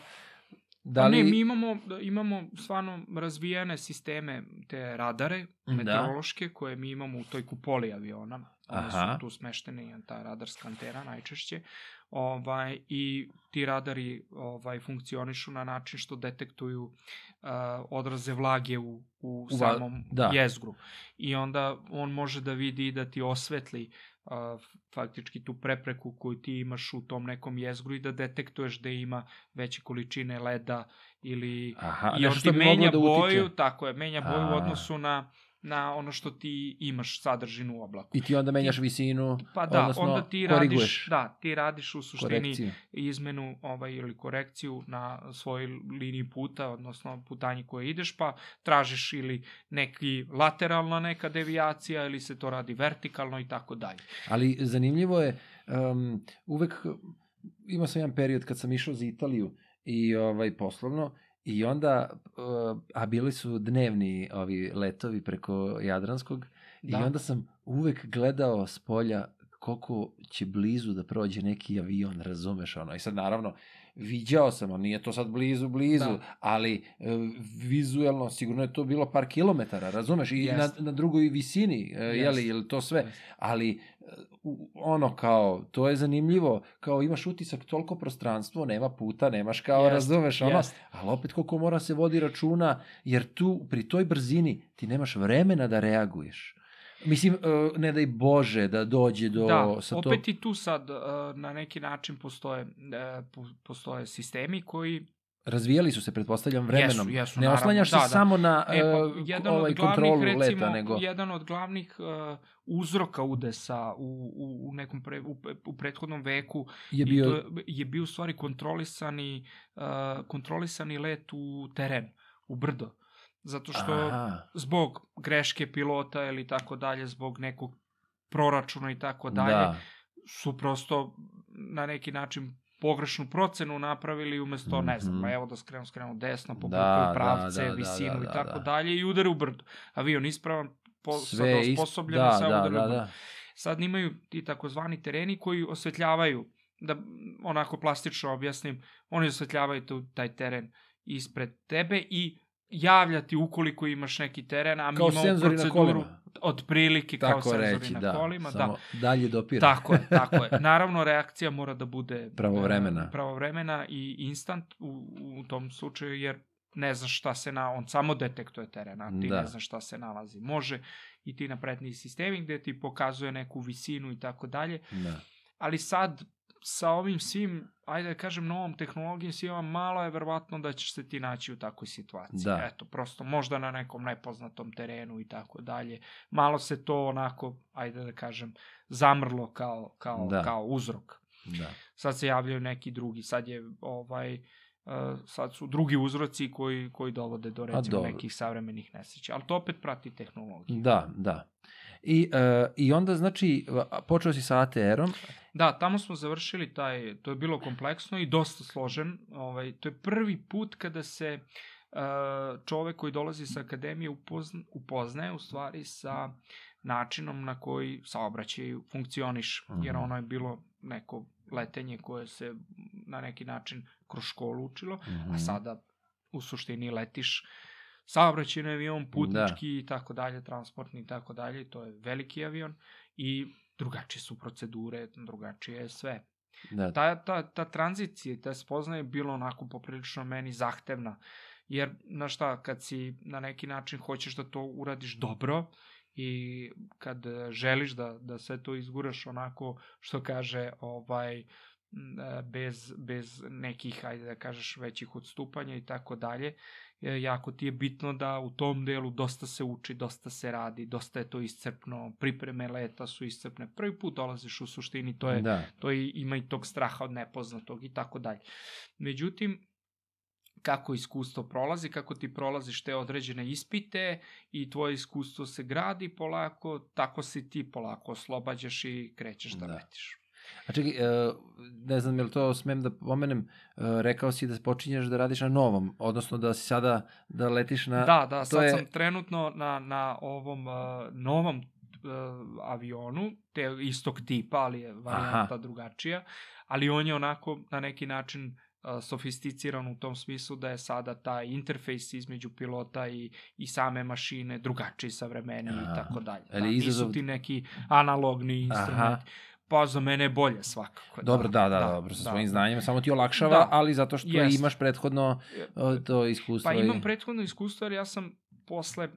da
Da
li...
ne, mi imamo, imamo stvarno razvijene sisteme, te radare
Da.
meteorološke koje mi imamo u toj kupoli aviona. One
Aha.
su tu smeštene, ta radarska antena najčešće. Ovaj, I ti radari ovaj, funkcionišu na način što detektuju uh, odraze vlage u, u
U
samom
da.
jezgru. I onda on može da vidi i da ti osvetli uh, faktički tu prepreku koju ti imaš u tom nekom jezgru i da detektuješ da ima veće količine leda ili
Aha,
i on ti menja
da utiče.
boju, tako je, menja boju
A.
u odnosu na, na ono što ti imaš sadržinu u oblaku.
I ti onda menjaš visinu,
Pa da,
odnosno
onda ti
koriguješ
radiš, da, ti radiš u suštini
korekciju.
izmenu ovaj, ili korekciju na svojoj liniji puta, odnosno putanji koje ideš, pa tražiš ili neki lateralna neka devijacija ili se to radi vertikalno i tako dalje.
Ali zanimljivo je, um, uvek imao sam jedan period kad sam išao za Italiju i ovaj poslovno i onda, uh, a bili su dnevni ovi letovi preko Jadranskog
Da.
i onda sam uvek gledao s polja koliko će blizu da prođe neki avion, razumeš ono. I sad naravno, viđao sam, a nije to sad blizu, blizu,
Da.
ali e, vizuelno sigurno je to bilo par kilometara, razumeš? I na, na drugoj visini, e, je li,
Jeste.
je li to sve? Ali e, u- ono kao, to je zanimljivo, kao imaš utisak toliko prostranstvo, nema puta, nemaš kao,
Jeste,
razumeš, ono,
jeste.
ali opet koliko mora se vodi računa, jer tu, pri toj brzini, ti nemaš vremena da reaguješ. Mislim, e, ne daj Bože da dođe do...
da,
sa to...
opet i tu sad uh, na neki način postoje, po- postoje sistemi koji
Razvijali su se, pretpostavljam, vremenom.
Jesu, jesu,
ne
naravno,
oslanjaš
da,
se
da.
samo na
E, pa,
e,
jedan
ovaj
od glavnih,
kontrolu
recimo,
leta, nego...
jedan od glavnih uh, uzroka udesa u, u, u nekom pre, u, u prethodnom veku
je
I
bio...
to je, je bio u stvari kontrolisani, uh, kontrolisani let u teren, u brdo. Zato što
Aha,
zbog greške pilota ili tako dalje, zbog nekog proračuna i tako dalje,
da.
su prosto na neki način pogrešnu procenu napravili umesto, ne znam,
Mhm.
evo da skrenu, skrenu desno,
Da,
pobukaju
da,
pravce,
da, da,
visinu
da,
i
da,
tako
da.
dalje i udare u brdo. Avion ispravan, po,
Sve
sad
isp-
osposobljen
da,
sa
da,
udare u
da,
brdo.
da.
Sad imaju ti takozvani tereni koji osvetljavaju, da mm, onako plastično objasnim, oni osvetljavaju tu, taj teren ispred tebe i javlja ti ukoliko imaš neki teren, a mi
Kao
imamo proceduru otprilike kao
Tako
senzori
reći,
na
da.
kolima. Da,
Samo dalje dopira.
tako je, tako je. Naravno, reakcija mora da bude
Pravovremena.
e, pravovremena i instant u, u tom slučaju, jer ne znaš šta se na, on samo detektuje teren, a ti
Da.
ne znaš šta se nalazi. Može i ti napredniji sistemi gde ti pokazuje neku visinu i tako dalje,
Da.
ali sad sa ovim svim, ajde da kažem, novom tehnologijom svima, malo je verovatno da ćeš se ti naći u takvoj situaciji.
Da.
Eto, prosto možda na nekom nepoznatom terenu i tako dalje. Malo se to onako, ajde da kažem, zamrlo kao, kao,
Da.
kao uzrok.
Da.
Sad se javljaju neki drugi, sad je ovaj, uh, sad su drugi uzroci koji, koji dovode do recimo nekih savremenih nesreća. Ali to opet prati tehnologiju.
Da, da. I, e, I onda, znači, počeo si sa ATR-om.
Da, tamo smo završili taj, to je bilo kompleksno i dosta složen. Ovaj, to je prvi put kada se uh, čovek koji dolazi sa akademije upozna, upoznaje u stvari sa načinom na koji saobraćaj funkcioniš,
Mhm.
jer ono je bilo neko letenje koje se na neki način kroz školu učilo,
Mhm.
a sada u suštini letiš saobraćajni avion, putnički i tako dalje, transportni i tako dalje, to je veliki avion i drugačije su procedure, drugačije je sve.
Da,
Ta, ta, ta tranzicija ta spoznaje je bilo onako poprilično meni zahtevna, jer, znaš šta, kad si na neki način hoćeš da to uradiš dobro i kad želiš da, da sve to izguraš onako, što kaže, ovaj, bez, bez nekih, ajde da kažeš, većih odstupanja i tako dalje, jako ti je bitno da u tom delu dosta se uči, dosta se radi, dosta je to iscrpno, pripreme leta su iscrpne. Prvi put dolaziš u suštini, to je
da.
to i, ima i tog straha od nepoznatog i tako dalje. Međutim, kako iskustvo prolazi, kako ti prolaziš te određene ispite i tvoje iskustvo se gradi polako, tako se ti polako oslobađaš i krećeš da,
Da.
letiš.
A čekaj, e, ne znam, je li to smem da pomenem, e, rekao si da počinješ da radiš na novom, odnosno da si sada, da letiš na...
Da, da,
to
sad
je-
sam trenutno na, na ovom uh, novom uh, avionu, te istog tipa, ali je varijanta
Aha.
drugačija, ali on je onako na neki način sofisticiran u tom smislu da je sada taj interfejs između pilota i, i same mašine drugačiji, savremeniji i
Aha.
tako dalje. Da,
izazov-
Nisu ti neki analogni instrumenti. Pa za mene je bolje svakako.
Dobro, da, da, da, dobro, sa svojim znanjima, samo ti olakšava,
Da.
ali zato što
Jeste.
imaš prethodno o, to iskustvo.
Pa
i-
imam prethodno iskustvo jer ja sam posle, e,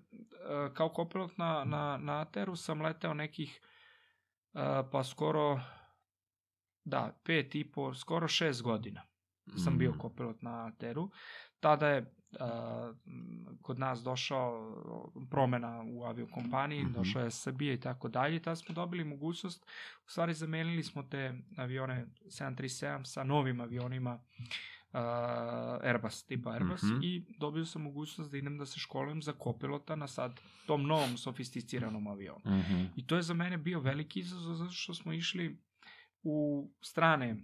kao kopilot na, na, na Ateru sam leteo nekih, e, pa skoro, da, pet i po, skoro šest godina sam bio
Mm.
kopilot na Ateru. Tada je kod nas došao promena u aviokompaniji,
Mhm.
došla je Srbija i tako dalje. i Tada smo dobili mogućnost, u stvari zamenili smo te avione 737 sa novim avionima uh, Airbus, tipa Airbus
Mhm.
i dobio sam mogućnost da idem da se školujem za kopilota na sad tom novom sofisticiranom avionu.
Mhm.
I to je za mene bio veliki izazov zato što smo išli u strane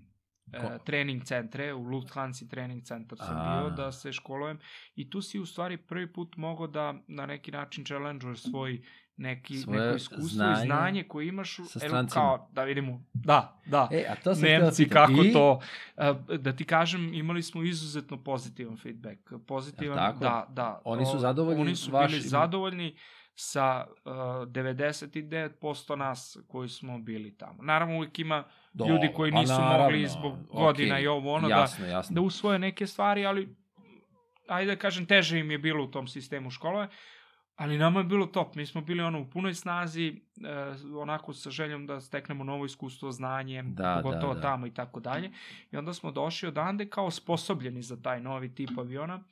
e, trening centre, u Lufthansa trening centar sam
A.
bio da se školujem i tu si u stvari prvi put mogao da na neki način challenge svoj neki,
Svoje
neko iskustvo
znanje
i znanje koje imaš
sa strancima.
kao da vidimo, da, da,
E, a to sam
Nemci,
pitam.
kako
I?
to, e, da ti kažem, imali smo izuzetno pozitivan feedback. Pozitivan,
tako?
da, da.
Oni su zadovoljni
Oni su bili zadovoljni sa uh, 99% nas koji smo bili tamo. Naravno, uvijek ima
Do,
ljudi koji
pa
nisu
naravno,
mogli zbog godina
okej,
i ovo ono
jasno,
da,
jasno.
da usvoje neke stvari, ali ajde da kažem, teže im je bilo u tom sistemu škole, ali nama je bilo top. Mi smo bili ono u punoj snazi, e, onako sa željom da steknemo novo iskustvo, znanje,
Da,
pogotovo
da, da.
tamo i tako dalje. I onda smo došli odande kao sposobljeni za taj novi tip aviona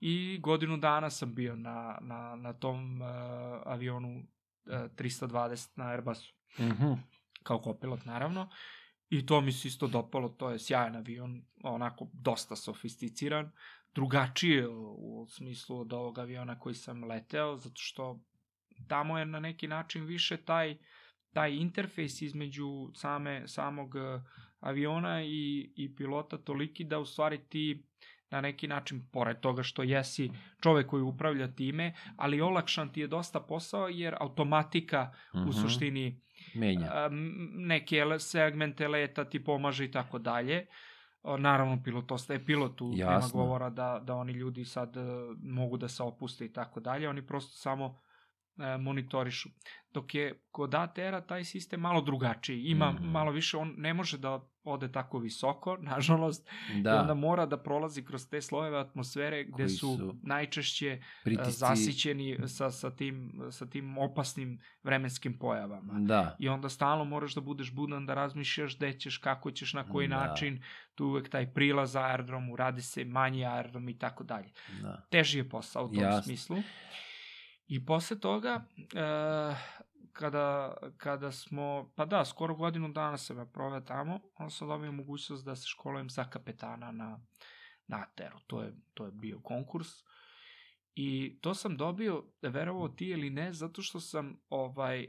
i godinu dana sam bio na, na, na tom uh, avionu uh, 320 na Airbusu
Mhm.
kao kopilot naravno. I to mi se isto dopalo, to je sjajan avion, onako dosta sofisticiran, drugačije u, u smislu od ovog aviona koji sam leteo, zato što tamo je na neki način više taj taj interfejs između same samog eh, aviona i, i pilota toliki da u stvari ti na neki način, pored toga što jesi čovek koji upravlja time, ali olakšan ti je dosta posao jer automatika u
Mhm.
suštini
Menja.
a, neke segmente leta ti pomaže i tako dalje. Naravno, pilot ostaje pilotu, nema
Jasno.
govora da, da oni ljudi sad e, mogu da se opuste i tako dalje, oni prosto samo e, monitorišu. Dok je kod ATR-a taj sistem malo drugačiji, ima
Mhm.
malo više, on ne može da ode tako visoko, nažalost,
Da,
i onda mora da prolazi kroz te slojeve atmosfere gde
Koji
su,
su
najčešće e,
pritisci...
zasićeni sa, sa, tim, sa tim opasnim vremenskim pojavama.
Da,
I onda stalno moraš da budeš budan, da razmišljaš gde ćeš, kako ćeš, na koji
Da.
način. Tu uvek taj prilaz aerodromu, radi se manji aerodrom i tako dalje.
da.
Teži je posao u tom
Jasno.
smislu. I posle toga, e, kada, kada smo, pa da, skoro godinu dana sam ja proveo tamo, onda sam dobio mogućnost da se školujem za kapetana na, na Ateru. To je, to je bio konkurs. I to sam dobio, verovao ti ili ne, zato što sam ovaj, e,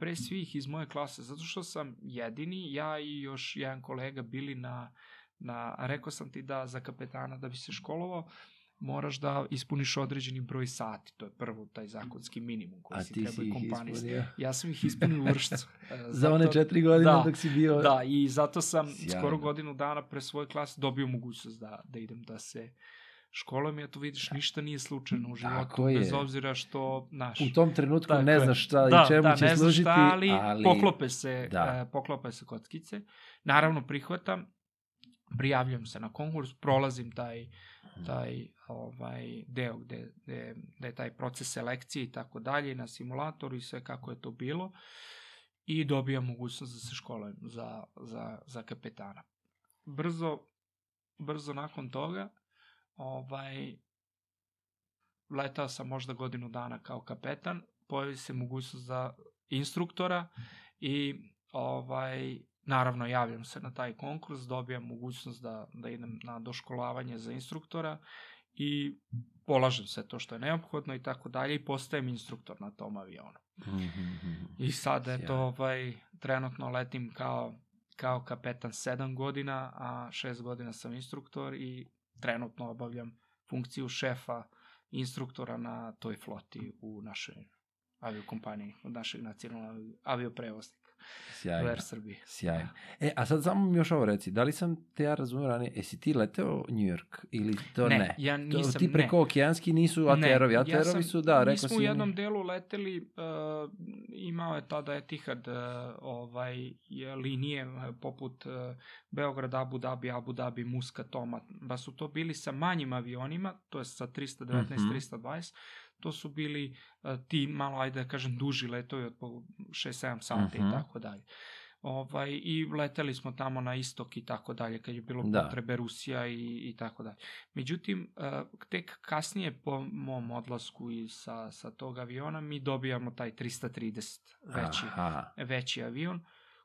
pre svih iz moje klase, zato što sam jedini, ja i još jedan kolega bili na, na rekao sam ti da za kapetana da bi se školovao, moraš da ispuniš određeni broj sati, to je prvo taj zakonski minimum koji
A
si treba i kompaniji.
ispunio?
Ja sam ih ispunio u vršcu. E,
Za one
zato-
četiri godine
da,
dok si bio...
Da, i zato sam
Sjajno.
skoro godinu dana pre svoje klase dobio mogućnost da, da idem da se školujem. Ja to vidiš, ništa nije slučajno u životu,
Tako je.
bez obzira što, naš,
U tom trenutku
Tako
ne znaš šta
da,
i čemu
da,
će
ne
služiti,
šta, ali,
ali...
poklope se,
Da.
e, poklope se kockice. Naravno, prihvatam, prijavljam se na konkurs, prolazim taj, taj ovaj deo gde, gde, gde je taj proces selekcije i tako dalje na simulatoru i sve kako je to bilo i dobijam mogućnost da se školujem za, za, za kapetana. Brzo, brzo nakon toga ovaj, letao sam možda godinu dana kao kapetan, pojavi se mogućnost za instruktora i ovaj naravno javljam se na taj konkurs, dobijam mogućnost da, da idem na doškolavanje za instruktora i polažem sve to što je neophodno i tako dalje i postajem instruktor na tom avionu.
Mhm.
I sad, eto, ovaj, trenutno letim kao, kao kapetan 7 godina, a 6 godina sam instruktor i trenutno obavljam funkciju šefa instruktora na toj floti u našoj aviokompaniji, od našeg nacionalnog avioprevoznika,
Sjajno.
Air Srbije.
Sjajno. E, a sad samo mi još ovo reci, da li sam te ja razumio ranije, jesi ti leteo New York ili to ne?
Ne, ja
To,
nisam,
ti preko
ne.
okeanski nisu aterovi,
Ne,
aterovi
sam-
su, da, rekao
Mi smo
si
u jednom delu leteli, uh, imao je tada Etihad uh, ovaj, je linije uh, poput uh, Beograd, Abu Dhabi, Abu Dhabi, Muscat, Toma, da su to bili sa manjim avionima, to je sa 319,
Mhm.
320, to su bili uh, ti malo, ajde da kažem, duži letovi od po 6-7 sati
Mhm.
i tako dalje. Ovaj, I leteli smo tamo na istok i tako dalje, kad je bilo
Da.
potrebe Rusija i, i tako dalje. Međutim, uh, tek kasnije po mom odlasku i sa, sa tog aviona mi dobijamo taj 330 veći,
Aha.
veći avion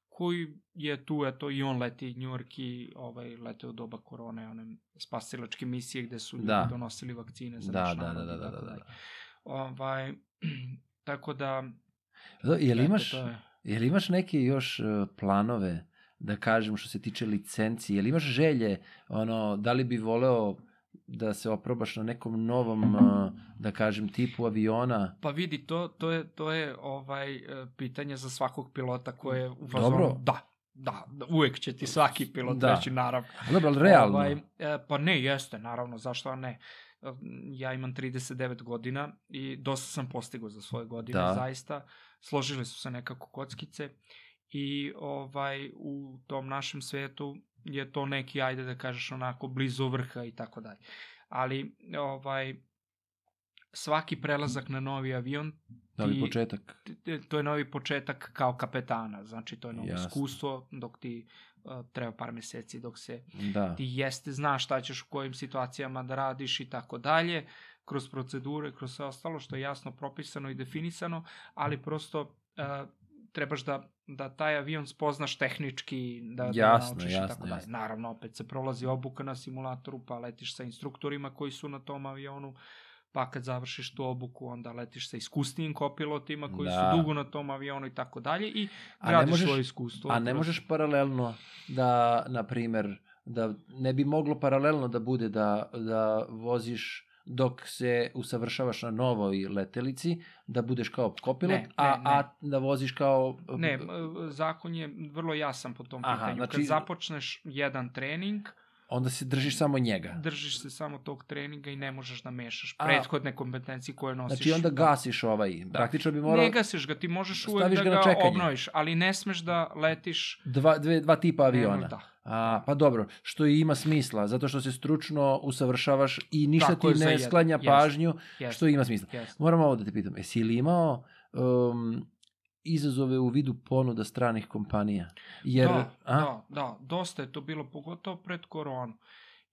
koji je tu, eto, i on leti New York i ovaj, lete u doba korone, one spasilačke misije gde su ljudi
Da.
donosili vakcine za
Da,
naš
da,
narod
da,
i
da, da,
tako
da.
Ovaj, tako da...
Jel imaš,
to je-
jel imaš neke još uh, planove, da kažem, što se tiče licenci? Jel imaš želje, ono, da li bi voleo da se oprobaš na nekom novom, uh, da kažem, tipu aviona?
Pa vidi, to, to je, to je ovaj e, pitanje za svakog pilota koje je u fazonu...
Dobro.
Da, da, da, uvek će ti svaki pilot
Da.
reći, naravno.
Dobro, ali realno.
Ovaj, e, pa ne, jeste, naravno, zašto ne? E, Ja imam 39 godina i dosta sam postigao za svoje godine,
Da.
zaista. Složile su se nekako kockice i ovaj u tom našem svetu je to neki, ajde da kažeš, onako blizu vrha i tako dalje. Ali ovaj svaki prelazak na novi avion
li
ti-
početak?
t- to je novi početak kao kapetana, znači to je novo
Jasno.
iskustvo dok ti treba par meseci dok se
Da.
ti jeste znaš šta ćeš u kojim situacijama da radiš i tako dalje, kroz procedure, kroz sve ostalo što je jasno propisano i definisano, ali prosto uh, trebaš da, da taj avion spoznaš tehnički, da, da
Jasno,
naučiš i
jasno,
tako dalje.
jasno.
Naravno, opet se prolazi obuka na simulatoru, pa letiš sa instruktorima koji su na tom avionu, pa kad završiš tu obuku, onda letiš sa iskusnijim kopilotima koji
Da.
su dugo na tom avionu i tako dalje i gradiš
možeš-
svoje iskustvo.
A ne
kroz-
možeš paralelno da, na primer, da ne bi moglo paralelno da bude da, da voziš dok se usavršavaš na novoj letelici, da budeš kao kopilot,
Ne, ne,
a,
ne.
a da voziš kao...
Ne, zakon je vrlo jasan po tom
Aha,
pitanju.
znači-
Kad započneš jedan trening,
Onda se držiš samo njega.
držiš se samo tog treninga i ne možeš da mešaš
A-
prethodne kompetencije koje nosiš.
Znači onda gasiš ovaj. Praktično bi morao
Ne gasiš ga, ti možeš uvek da
ga
ga, obnoviš, ali ne smeš da letiš...
dva, dve, dva tipa
Ne,
aviona.
da.
A, pa dobro, što i ima smisla, zato što se stručno usavršavaš i ništa
Tako
ti ne sklanja
jest,
pažnju,
Jeste,
što ima smisla.
jeste.
Moram ovo da te pitam, jesi li imao um, izazove u vidu ponuda stranih kompanija? Jer,
da,
a?
da, da, dosta je to bilo, pogotovo pred koronu.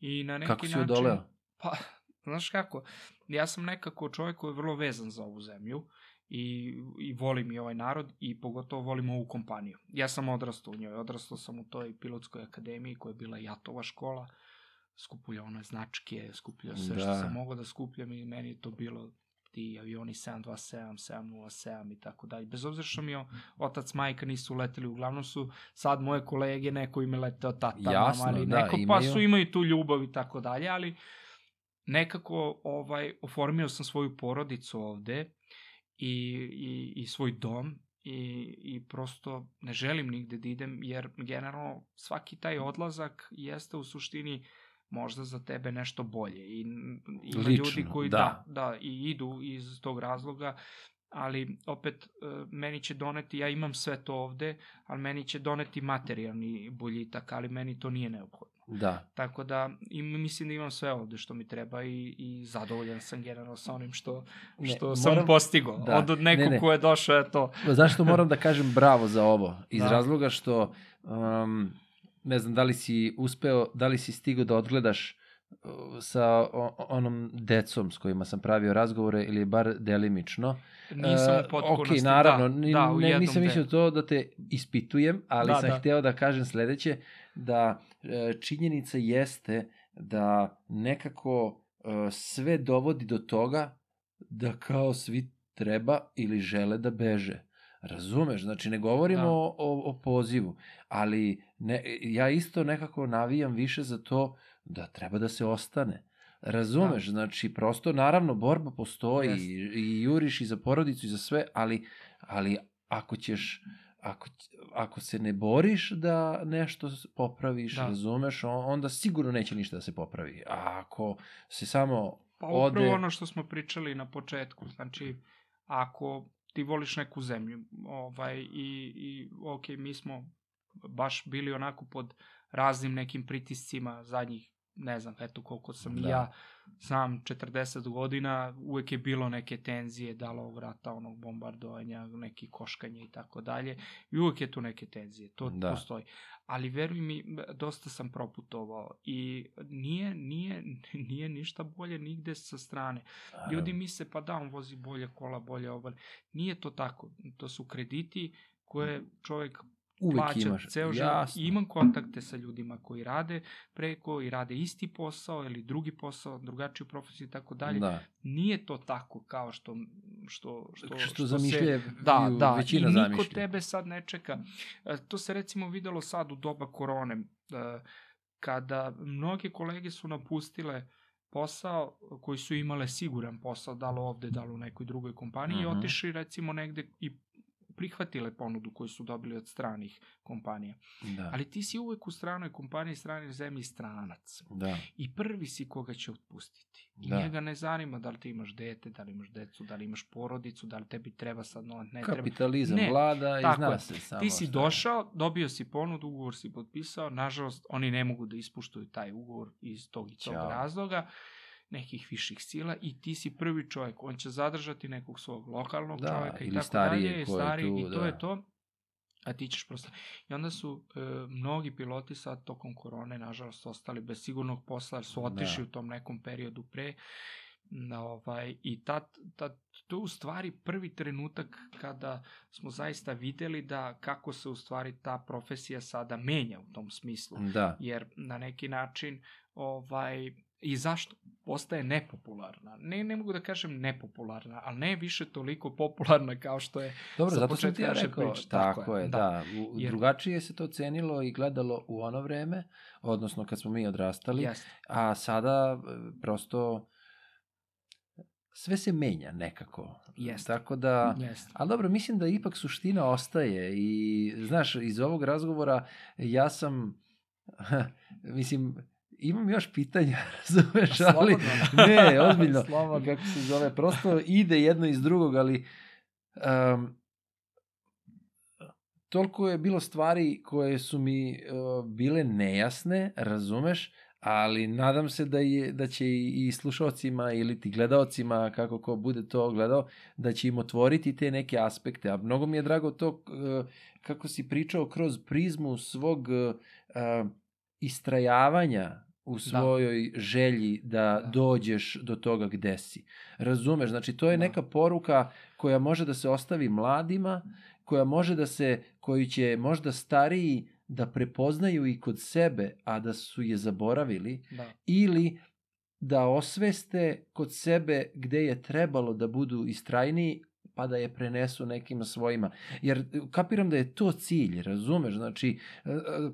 I na neki
Kako si
način...
odoleo?
Pa, znaš kako, ja sam nekako čovjek koji je vrlo vezan za ovu zemlju i, i volim i ovaj narod i pogotovo volim ovu kompaniju. Ja sam odrastao u njoj, odrastao sam u toj pilotskoj akademiji koja je bila Jatova škola, skupljao one značke, skupljao sve što
Da.
sam mogao da skupljam i meni je to bilo ti avioni 727, 707 i tako dalje. Bez obzira što mi je otac, majka nisu leteli, uglavnom su sad moje kolege, neko im je leteo tata,
Jasno,
mama ili
da,
neko, pa
imaju.
su imaju tu ljubav i tako dalje, ali nekako ovaj oformio sam svoju porodicu ovde i, i, i svoj dom i, i prosto ne želim nigde da idem jer generalno svaki taj odlazak jeste u suštini možda za tebe nešto bolje i ima
Lično,
ljudi koji
da.
da. da i idu iz tog razloga ali opet e, meni će doneti, ja imam sve to ovde, ali meni će doneti materijalni boljitak, ali meni to nije neophodno.
Da.
Tako da im, mislim da imam sve ovde što mi treba i, i zadovoljan sam generalno sa onim što,
Ne,
što sam
moram-
postigao.
da,
Od, od nekog
ne, ne.
ko je došao, eto,
Zašto moram da kažem bravo za ovo? Iz
Da.
razloga što, um, ne znam, da li si uspeo, da li si stigao da odgledaš sa o- onom decom s kojima sam pravio razgovore ili bar delimično.
Nisam
E,
u potpunosti,
Ok, naravno,
da, da, u
ne, nisam mislio to da te ispitujem, ali
Da,
sam
da.
hteo da kažem sledeće, da e, činjenica jeste da nekako sve dovodi do toga da kao svi treba ili žele da beže. Razumeš? Znači, ne govorimo
Da.
o, o, pozivu, ali ne, ja isto nekako navijam više za to da treba da se ostane. Razumeš? Znači, prosto, naravno, borba postoji i, i juriš i za porodicu i za sve, ali, ali ako ćeš, ako, ako se ne boriš da nešto popraviš,
Da.
razumeš, on- onda sigurno neće ništa da se popravi. A ako se samo
Pa upravo
ode...
ono što smo pričali na početku, znači ako ti voliš neku zemlju ovaj, i, i ok, mi smo baš bili onako pod raznim nekim pritiscima zadnjih, ne znam, eto koliko sam
Da.
ja sam 40 godina, uvek je bilo neke tenzije, dalo ovog rata, onog bombardovanja, neki koškanje i tako dalje. I uvek je tu neke tenzije, to
Da.
postoji. Ali veruj mi, dosta sam proputovao i nije, nije, nije ništa bolje nigde sa strane. Ljudi misle pa da, on vozi bolje kola, bolje obale. Nije to tako. To su krediti koje čovjek
Uvek
plaća
imaš,
ceo život. I imam kontakte sa ljudima koji rade preko i rade isti posao ili drugi posao, drugačiju profesiju i tako dalje.
Da.
Nije to tako kao što što
Što,
što,
što
se-
zamišljaju
da, da,
većina
i niko
zamišlja.
tebe sad ne čeka. E, To se recimo videlo sad u doba korone, e, kada mnoge kolege su napustile posao koji su imale siguran posao, da li ovde, da li u nekoj drugoj kompaniji,
Mhm.
i otišli recimo negde i prihvatile ponudu koju su dobili od stranih kompanija.
Da,
Ali ti si uvek u stranoj kompaniji, stranoj zemlji stranac.
da.
I prvi si koga će otpustiti. I
Da.
njega ne zanima da li ti imaš dete, da li imaš decu, da li imaš porodicu, da li tebi treba sad novac, ne treba.
Kapitalizam
Ne,
vlada i
tako
zna
je.
se samo
Ti si
šta
došao, dobio si ponudu, ugovor si potpisao, nažalost, oni ne mogu da ispuštuju taj ugovor iz tog i tog
Ćao.
razloga, nekih viših sila i ti si prvi čovjek. On će zadržati nekog svog lokalnog
Da,
čovjeka i tako
starije
dalje, stariji,
tu,
i to
da.
je to. A ti ćeš prosto... I onda su e, mnogi piloti sad tokom korone, nažalost, ostali bez sigurnog posla, jer su
Da.
otišli u tom nekom periodu pre. Na, ovaj, I tad, tad, to je u stvari prvi trenutak kada smo zaista videli da kako se u stvari ta profesija sada menja u tom smislu.
Da,
Jer na neki način ovaj, i zašto postaje nepopularna. Ne, ne mogu da kažem nepopularna, ali ne više toliko popularna kao što je
dobro,
sa
zato sam ti ja rekao,
priče,
tako,
tako je, da.
da. U,
Jer-
Drugačije se to cenilo i gledalo u ono vreme, odnosno kad smo mi odrastali,
Jeste.
a sada e, prosto sve se menja nekako.
Jeste.
Tako da,
Jeste.
ali dobro, mislim da ipak suština ostaje i, znaš, iz ovog razgovora ja sam, mislim, imam još pitanja, razumeš, ali,
Slobodno.
ne, ozbiljno, kako se zove, prosto ide jedno iz drugog, ali um, toliko je bilo stvari koje su mi uh, bile nejasne, razumeš, ali nadam se da je da će i slušaocima ili ti gledaocima kako ko bude to gledao da će im otvoriti te neke aspekte a mnogo mi je drago to uh, kako si pričao kroz prizmu svog uh, istrajavanja u svojoj želji da,
Da.
dođeš do toga gde si. Razumeš? Znači, to je
Da.
neka poruka koja može da se ostavi mladima, koja može da se, koju će možda stariji da prepoznaju i kod sebe, a da su je zaboravili,
Da.
ili da osveste kod sebe gde je trebalo da budu istrajniji, pa da je prenesu nekim svojima. Jer kapiram da je to cilj, razumeš? Znači, e, e,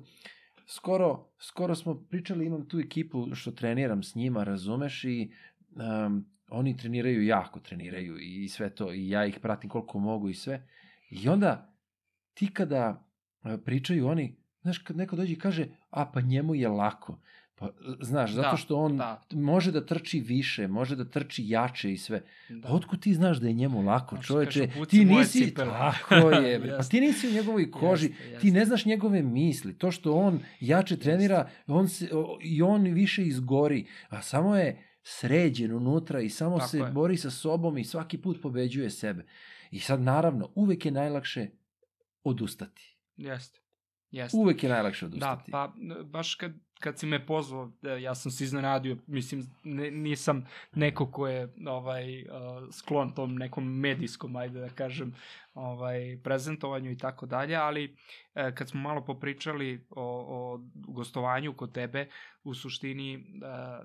skoro, skoro smo pričali, imam tu ekipu što treniram s njima, razumeš, i um, oni treniraju jako, treniraju i sve to, i ja ih pratim koliko mogu i sve. I onda ti kada e, pričaju oni, znaš, kad neko dođe i kaže, a pa njemu je lako. Pa, znaš, zato
Da,
što on
da.
može da trči više, može da trči jače i sve.
Da.
Pa otkud ti znaš da je njemu lako,
Znači,
čoveče? Ti nisi, tako je, bre, pa ti nisi u njegovoj koži,
Jeste, jeste.
ti ne znaš njegove misli. To što on jače trenira, on se, o, i on više izgori, a samo je sređen unutra i samo
Tako
se
je.
bori sa sobom i svaki put pobeđuje sebe. I sad, naravno, uvek je najlakše odustati.
Jeste. Jeste.
Uvek je najlakše
Da,
odustati.
pa n- baš kad kad si me pozvao, e, ja sam se iznenadio, mislim, ne, nisam neko ko je ovaj, uh, sklon tom nekom medijskom, ajde da kažem, ovaj, prezentovanju i tako dalje, ali e, kad smo malo popričali o, o gostovanju kod tebe, u suštini e,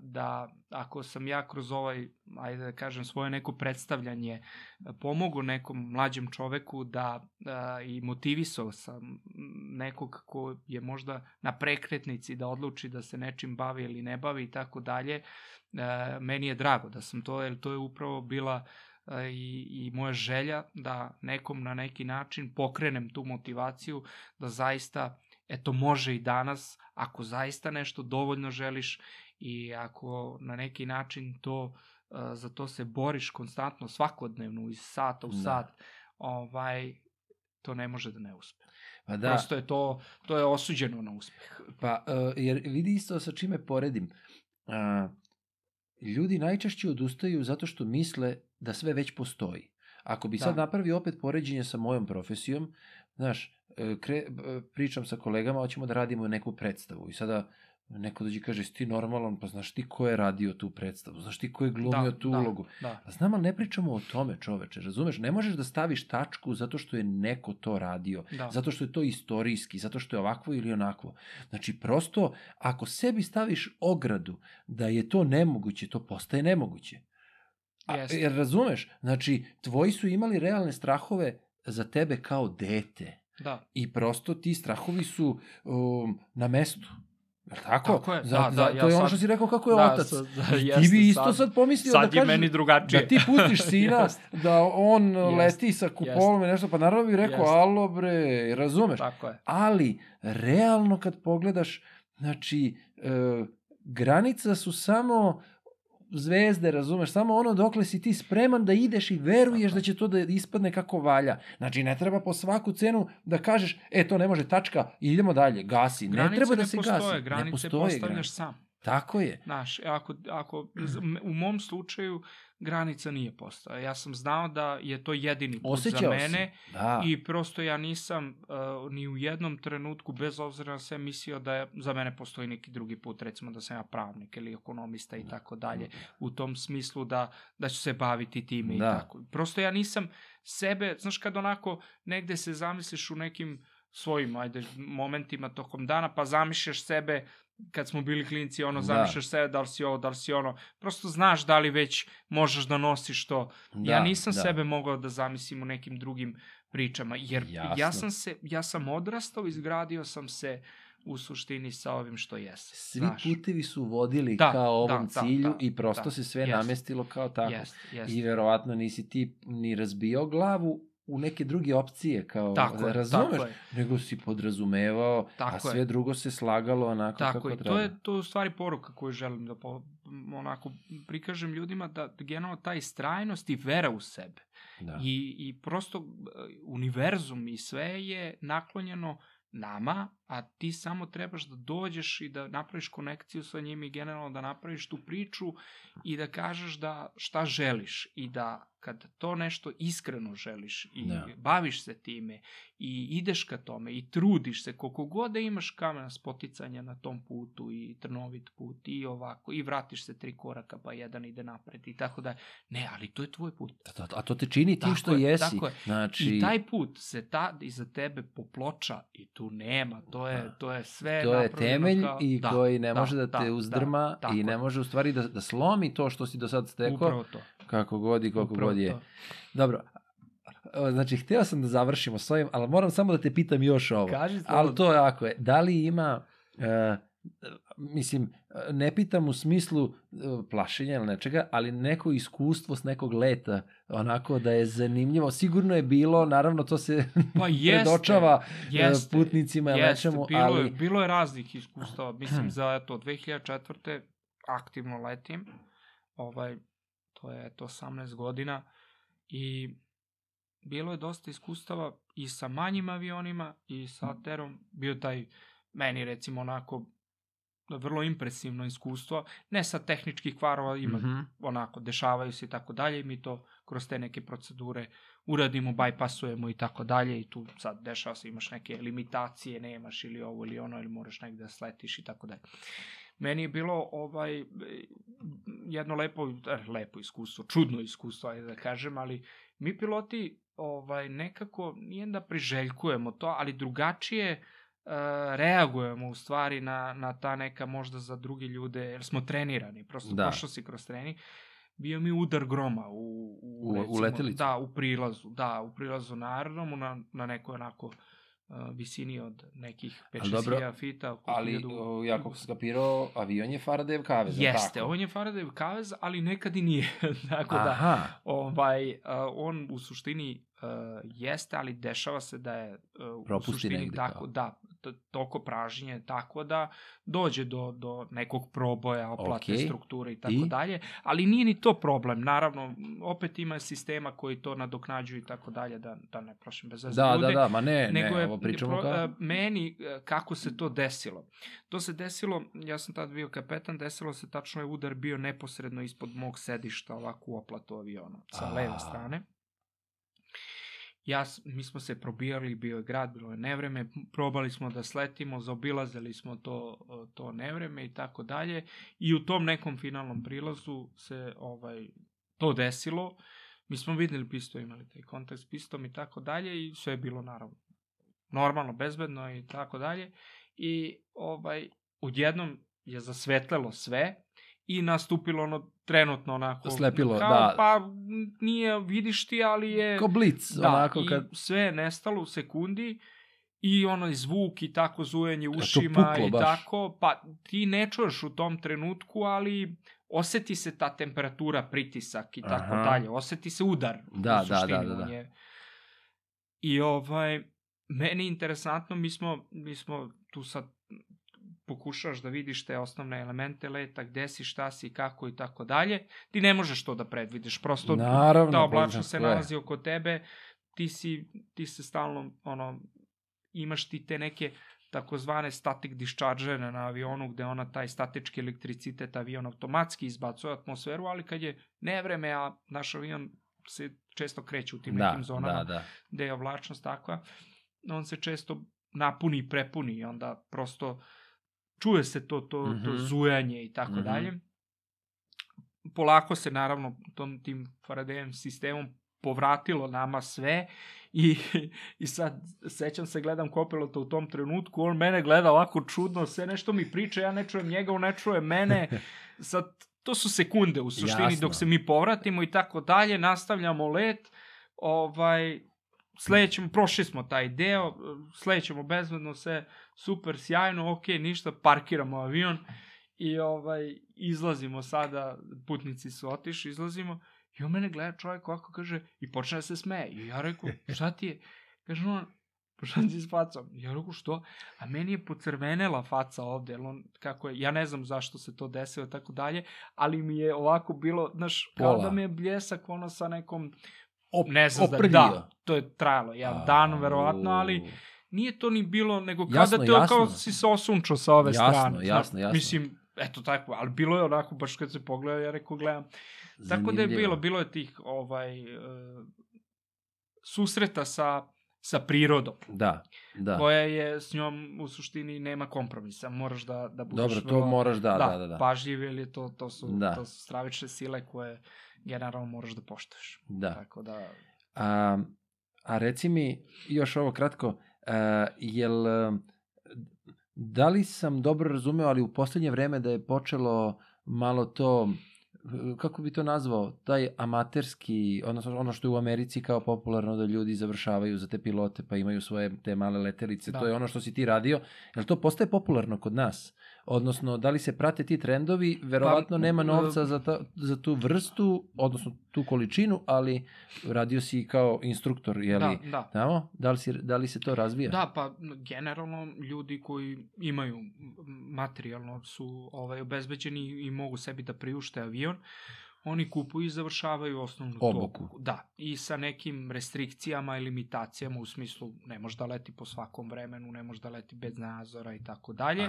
da ako sam ja kroz ovaj, ajde da kažem, svoje neko predstavljanje e, pomogu nekom mlađem čoveku da e, i motivisao sam nekog ko je možda na prekretnici da odluči da se nečim bavi ili ne bavi i tako dalje, e, meni je drago da sam to, jer to je upravo bila i, i moja želja da nekom na neki način pokrenem tu motivaciju da zaista eto može i danas ako zaista nešto dovoljno želiš i ako na neki način to za to se boriš konstantno svakodnevno iz sata u da. sat ovaj to ne može da ne uspe. Pa da. Prosto je to, to je osuđeno na uspeh.
Pa, uh, jer vidi isto sa čime poredim. Uh, ljudi najčešće odustaju zato što misle da sve već postoji. Ako bi da. sad napravio opet poređenje sa mojom profesijom, znaš, e, kre, e, pričam sa kolegama, hoćemo da radimo neku predstavu i sada neko dođe i kaže, ti normalan, pa znaš ti ko je radio tu predstavu, znaš ti ko je glumio da, tu da, ulogu. Da. Pa znam, ali ne pričamo o tome, čoveče, razumeš? Ne možeš da staviš tačku zato što je neko to radio, da. zato što je to istorijski, zato što je ovakvo ili onakvo. Znači, prosto, ako sebi staviš ogradu da je to nemoguće, to postaje nemoguće. A, jer razumeš, znači, tvoji su imali realne strahove za tebe kao dete.
Da.
I prosto ti strahovi su um, na mestu. Je tako?
Tako je,
za,
da,
da,
da.
to je ono što si rekao kako je da, otac. Sad,
da,
jeste, ti bi isto sad, sad pomislio
sad
da kažeš,
meni drugačije.
da ti pustiš sina, da on jest, leti sa kupolom i nešto, pa naravno bi rekao, jest. alo bre, razumeš?
Tako je.
Ali, realno kad pogledaš, znači, e, granica su samo zvezde, razumeš, samo ono dokle si ti spreman da ideš i veruješ da će to da ispadne kako valja. Znači, ne treba po svaku cenu da kažeš, e, to ne može tačka, idemo dalje, gasi.
Granice
ne treba da se
postoje,
gasi.
Granice ne postoje, postavljaš granice. sam.
Tako je.
Znaš, ako, ako u mom slučaju granica nije postala. Ja sam znao da je to jedini put Osećao za mene
Da.
i prosto ja nisam uh, ni u jednom trenutku, bez obzira na sve, mislio da je, za mene postoji neki drugi put, recimo da sam ja pravnik ili ekonomista i tako dalje, u tom smislu da, da ću se baviti time da. i tako. Prosto ja nisam sebe, znaš kad onako negde se zamisliš u nekim svojim ajde, momentima tokom dana, pa zamišljaš sebe kad smo bili klinci, ono, da. zamišljaš sebe da li si ovo, da li si ono, prosto znaš da li već možeš da nosiš to. Da, ja nisam da. sebe mogao da zamislim u nekim drugim pričama, jer Jasno. ja sam se, ja sam odrastao, izgradio sam se u suštini sa ovim što jesam.
Svi znaš. putevi su vodili da, kao ovom da, da cilju da, da, i prosto da, se sve jest, namestilo kao tako. Jest, jest. I verovatno nisi ti ni razbio glavu u neke druge opcije, kao, tako je, razumeš, tako je. nego si podrazumevao, tako a sve je. drugo se slagalo onako tako kako je. treba.
To je to u stvari poruka koju želim da po, onako prikažem ljudima, da, da generalno ta istrajnost i vera u sebe da. I, i prosto uh, univerzum i sve je naklonjeno nama, a ti samo trebaš da dođeš i da napraviš konekciju sa njim i generalno da napraviš tu priču i da kažeš da šta želiš i da kad to nešto iskreno želiš i da. baviš se time i ideš ka tome i trudiš se koliko god da imaš kamena spoticanja na tom putu i trnovit put i ovako i vratiš se tri koraka pa jedan ide napred i tako da ne, ali to je tvoj put.
A to, a to te čini tim što je, jesi.
Tako je. Znači... I taj put se ta iza tebe poploča i tu nema, to je, da. to je sve
To je temelj kao... i da, koji ne da, može da, da te uzdrma da, i ne može u stvari da, da slomi to što si do sad stekao.
Upravo to.
Kako god i koliko god je. Dobro, znači, hteo sam da završimo s ovim, ali moram samo da te pitam još ovo.
Kaži
ali to je ako je. Da li ima, uh, mislim, ne pitam u smislu uh, plašenja ili nečega, ali neko iskustvo s nekog leta, onako da je zanimljivo. Sigurno je bilo, naravno to se
pa jeste,
predočava
jeste,
putnicima ili nečemu,
bilo
ali...
Je, bilo je raznih iskustava. Mislim, za to 2004. aktivno letim. Ovaj, to je to 18 godina i bilo je dosta iskustava i sa manjim avionima i sa Terom. Bio taj, meni recimo onako vrlo impresivno iskustvo. Ne sa tehničkih kvarova, ima
Mhm.
onako, dešavaju se i tako dalje i mi to kroz te neke procedure uradimo, bypassujemo i tako dalje i tu sad dešava se, imaš neke limitacije, nemaš ili ovo ili ono, ili moraš negde da sletiš i tako dalje. Meni je bilo ovaj e, jedno lepo, eh, lepo iskustvo, čudno iskustvo, ajde da kažem, ali mi piloti ovaj nekako nije da priželjkujemo to, ali drugačije e, reagujemo u stvari na, na ta neka možda za druge ljude, jer smo trenirani, prosto
Da.
da. prošao si kroz trening. Bio mi udar groma u, u,
U- u
recimo,
letelicu?
Da, u prilazu, da, u prilazu na aerodromu, na, na nekoj onako uh, visini od nekih
Ali
5-6
dobro,
hiljada fita.
Ali,
hiljadu-
ja kako sam skapirao, avion je Faradayev kavez,
Jeste,
tako?
on je Faradayov kavez, ali nekad i nije. Tako da,
Aha,
ovaj, uh, on u suštini uh, jeste, ali dešava se da je uh, u
Propusti
suštini
negde
tako,
kao.
da, to, toko pražnje je tako da dođe do, do nekog proboja, oplatne
Okej.
strukture i tako dalje, ali nije ni to problem, naravno, opet ima sistema koji to nadoknađuju i tako dalje, da, da ne prošlim bez veze
da,
ljude.
da, da, ma ne,
nego
ne, ovo pričamo
pro-
kao...
e, meni e, kako se to desilo. To se desilo, ja sam tad bio kapetan, desilo se tačno je udar bio neposredno ispod mog sedišta ovako u oplatu aviona sa
A.
leve strane. Ja, mi smo se probijali, bio je grad, bilo je nevreme, probali smo da sletimo, zaobilazili smo to, to nevreme i tako dalje i u tom nekom finalnom prilazu se ovaj to desilo. Mi smo videli pisto, imali taj kontakt s pistom i tako dalje i sve je bilo naravno normalno, bezbedno i tako dalje. I ovaj, odjednom je zasvetlelo sve i nastupilo ono trenutno onako...
Slepilo,
kao,
da.
Pa nije, vidiš ti, ali je...
Ko blic,
da,
onako
i
kad...
sve je nestalo u sekundi i ono i zvuk i tako zujenje
to
ušima
puklo
i
baš.
tako, pa ti ne čuješ u tom trenutku, ali oseti se ta temperatura, pritisak i tako
Aha.
dalje, oseti se udar
Da,
u
da,
suštini,
da, da, da.
je- I ovaj, meni interesantno, mi smo, mi smo tu sad pokušaš da vidiš te osnovne elemente leta, gde si, šta si, kako i tako dalje. Ti ne možeš to da predvidiš, prosto
Naravno,
ta oblačnost se nalazi oko tebe, ti si, ti se stalno, ono, imaš ti te neke takozvane static dischargere na avionu gde ona taj statički elektricitet avion automatski izbacuje atmosferu, ali kad je nevreme, a naš avion se često kreće u tim
Da,
nekim zonama
da, da.
gde je oblačnost takva, on se često napuni i prepuni i onda prosto čuje se to, to, to
Mhm.
zujanje i tako
Mhm.
dalje. Polako se naravno tom tim Faradayem sistemom povratilo nama sve i, i sad sećam se gledam kopilota u tom trenutku, on mene gleda ovako čudno, sve nešto mi priča, ja ne čujem njega, on ne čuje mene, sad to su sekunde u suštini
Jasno.
dok se mi povratimo i tako dalje, nastavljamo let, ovaj, sledećemo, prošli smo taj deo, sledećemo bezbedno sve, super, sjajno, ok, ništa, parkiramo avion i ovaj, izlazimo sada, putnici su otišli, izlazimo i on mene gleda čovjek ovako kaže i počne da se smeje. I ja rekao, šta ti je? Kaže on, pa šta ti s facom? Ja rekao, što? A meni je pocrvenela faca ovde, on, kako je, ja ne znam zašto se to desilo i tako dalje, ali mi je ovako bilo, znaš, kao
Pola.
da mi je bljesak ono sa nekom
Op,
ne znam da, da, to je trajalo jedan dan, verovatno, ali nije to ni bilo, nego kao
Jasno,
da te
jasno.
kao si se osunčao sa ove
Jasno,
strane. znaš.
jasno, jasno.
Mislim, eto tako, ali bilo je onako, baš kad se pogleda, ja rekao, gledam. Tako da je
Zanimljivo.
bilo, bilo je tih ovaj, e, susreta sa, sa prirodom,
Da, da.
koja je s njom u suštini nema kompromisa, moraš da, da budeš
Dobro, to
vrlo-
moraš, da, da, da. da.
pažljiv, jer je to, to, su,
Da.
to su stravične sile koje generalno moraš da poštuješ.
da.
Tako da,
A, a reci mi još ovo kratko, a, jel, a, da li sam dobro razumeo, ali u poslednje vreme da je počelo malo to, kako bi to nazvao, taj amaterski, odnosno ono što je u Americi kao popularno da ljudi završavaju za te pilote pa imaju svoje te male letelice,
Da.
to je ono što si ti radio, jel to postaje popularno kod nas? Odnosno, da li se prate ti trendovi, verovatno
Pa,
nema
e,
novca za, ta, za tu vrstu, odnosno tu količinu, ali radio si kao instruktor, je li?
da, da.
Tamo? Da li, si, da li se to razvija?
Da, pa generalno ljudi koji imaju materijalno su ovaj obezbeđeni i mogu sebi da priušte avion, oni kupuju i završavaju osnovnu
Obuku.
toku. Da, i sa nekim restrikcijama i limitacijama u smislu ne može da leti po svakom vremenu, ne može da leti bez nadzora i tako dalje.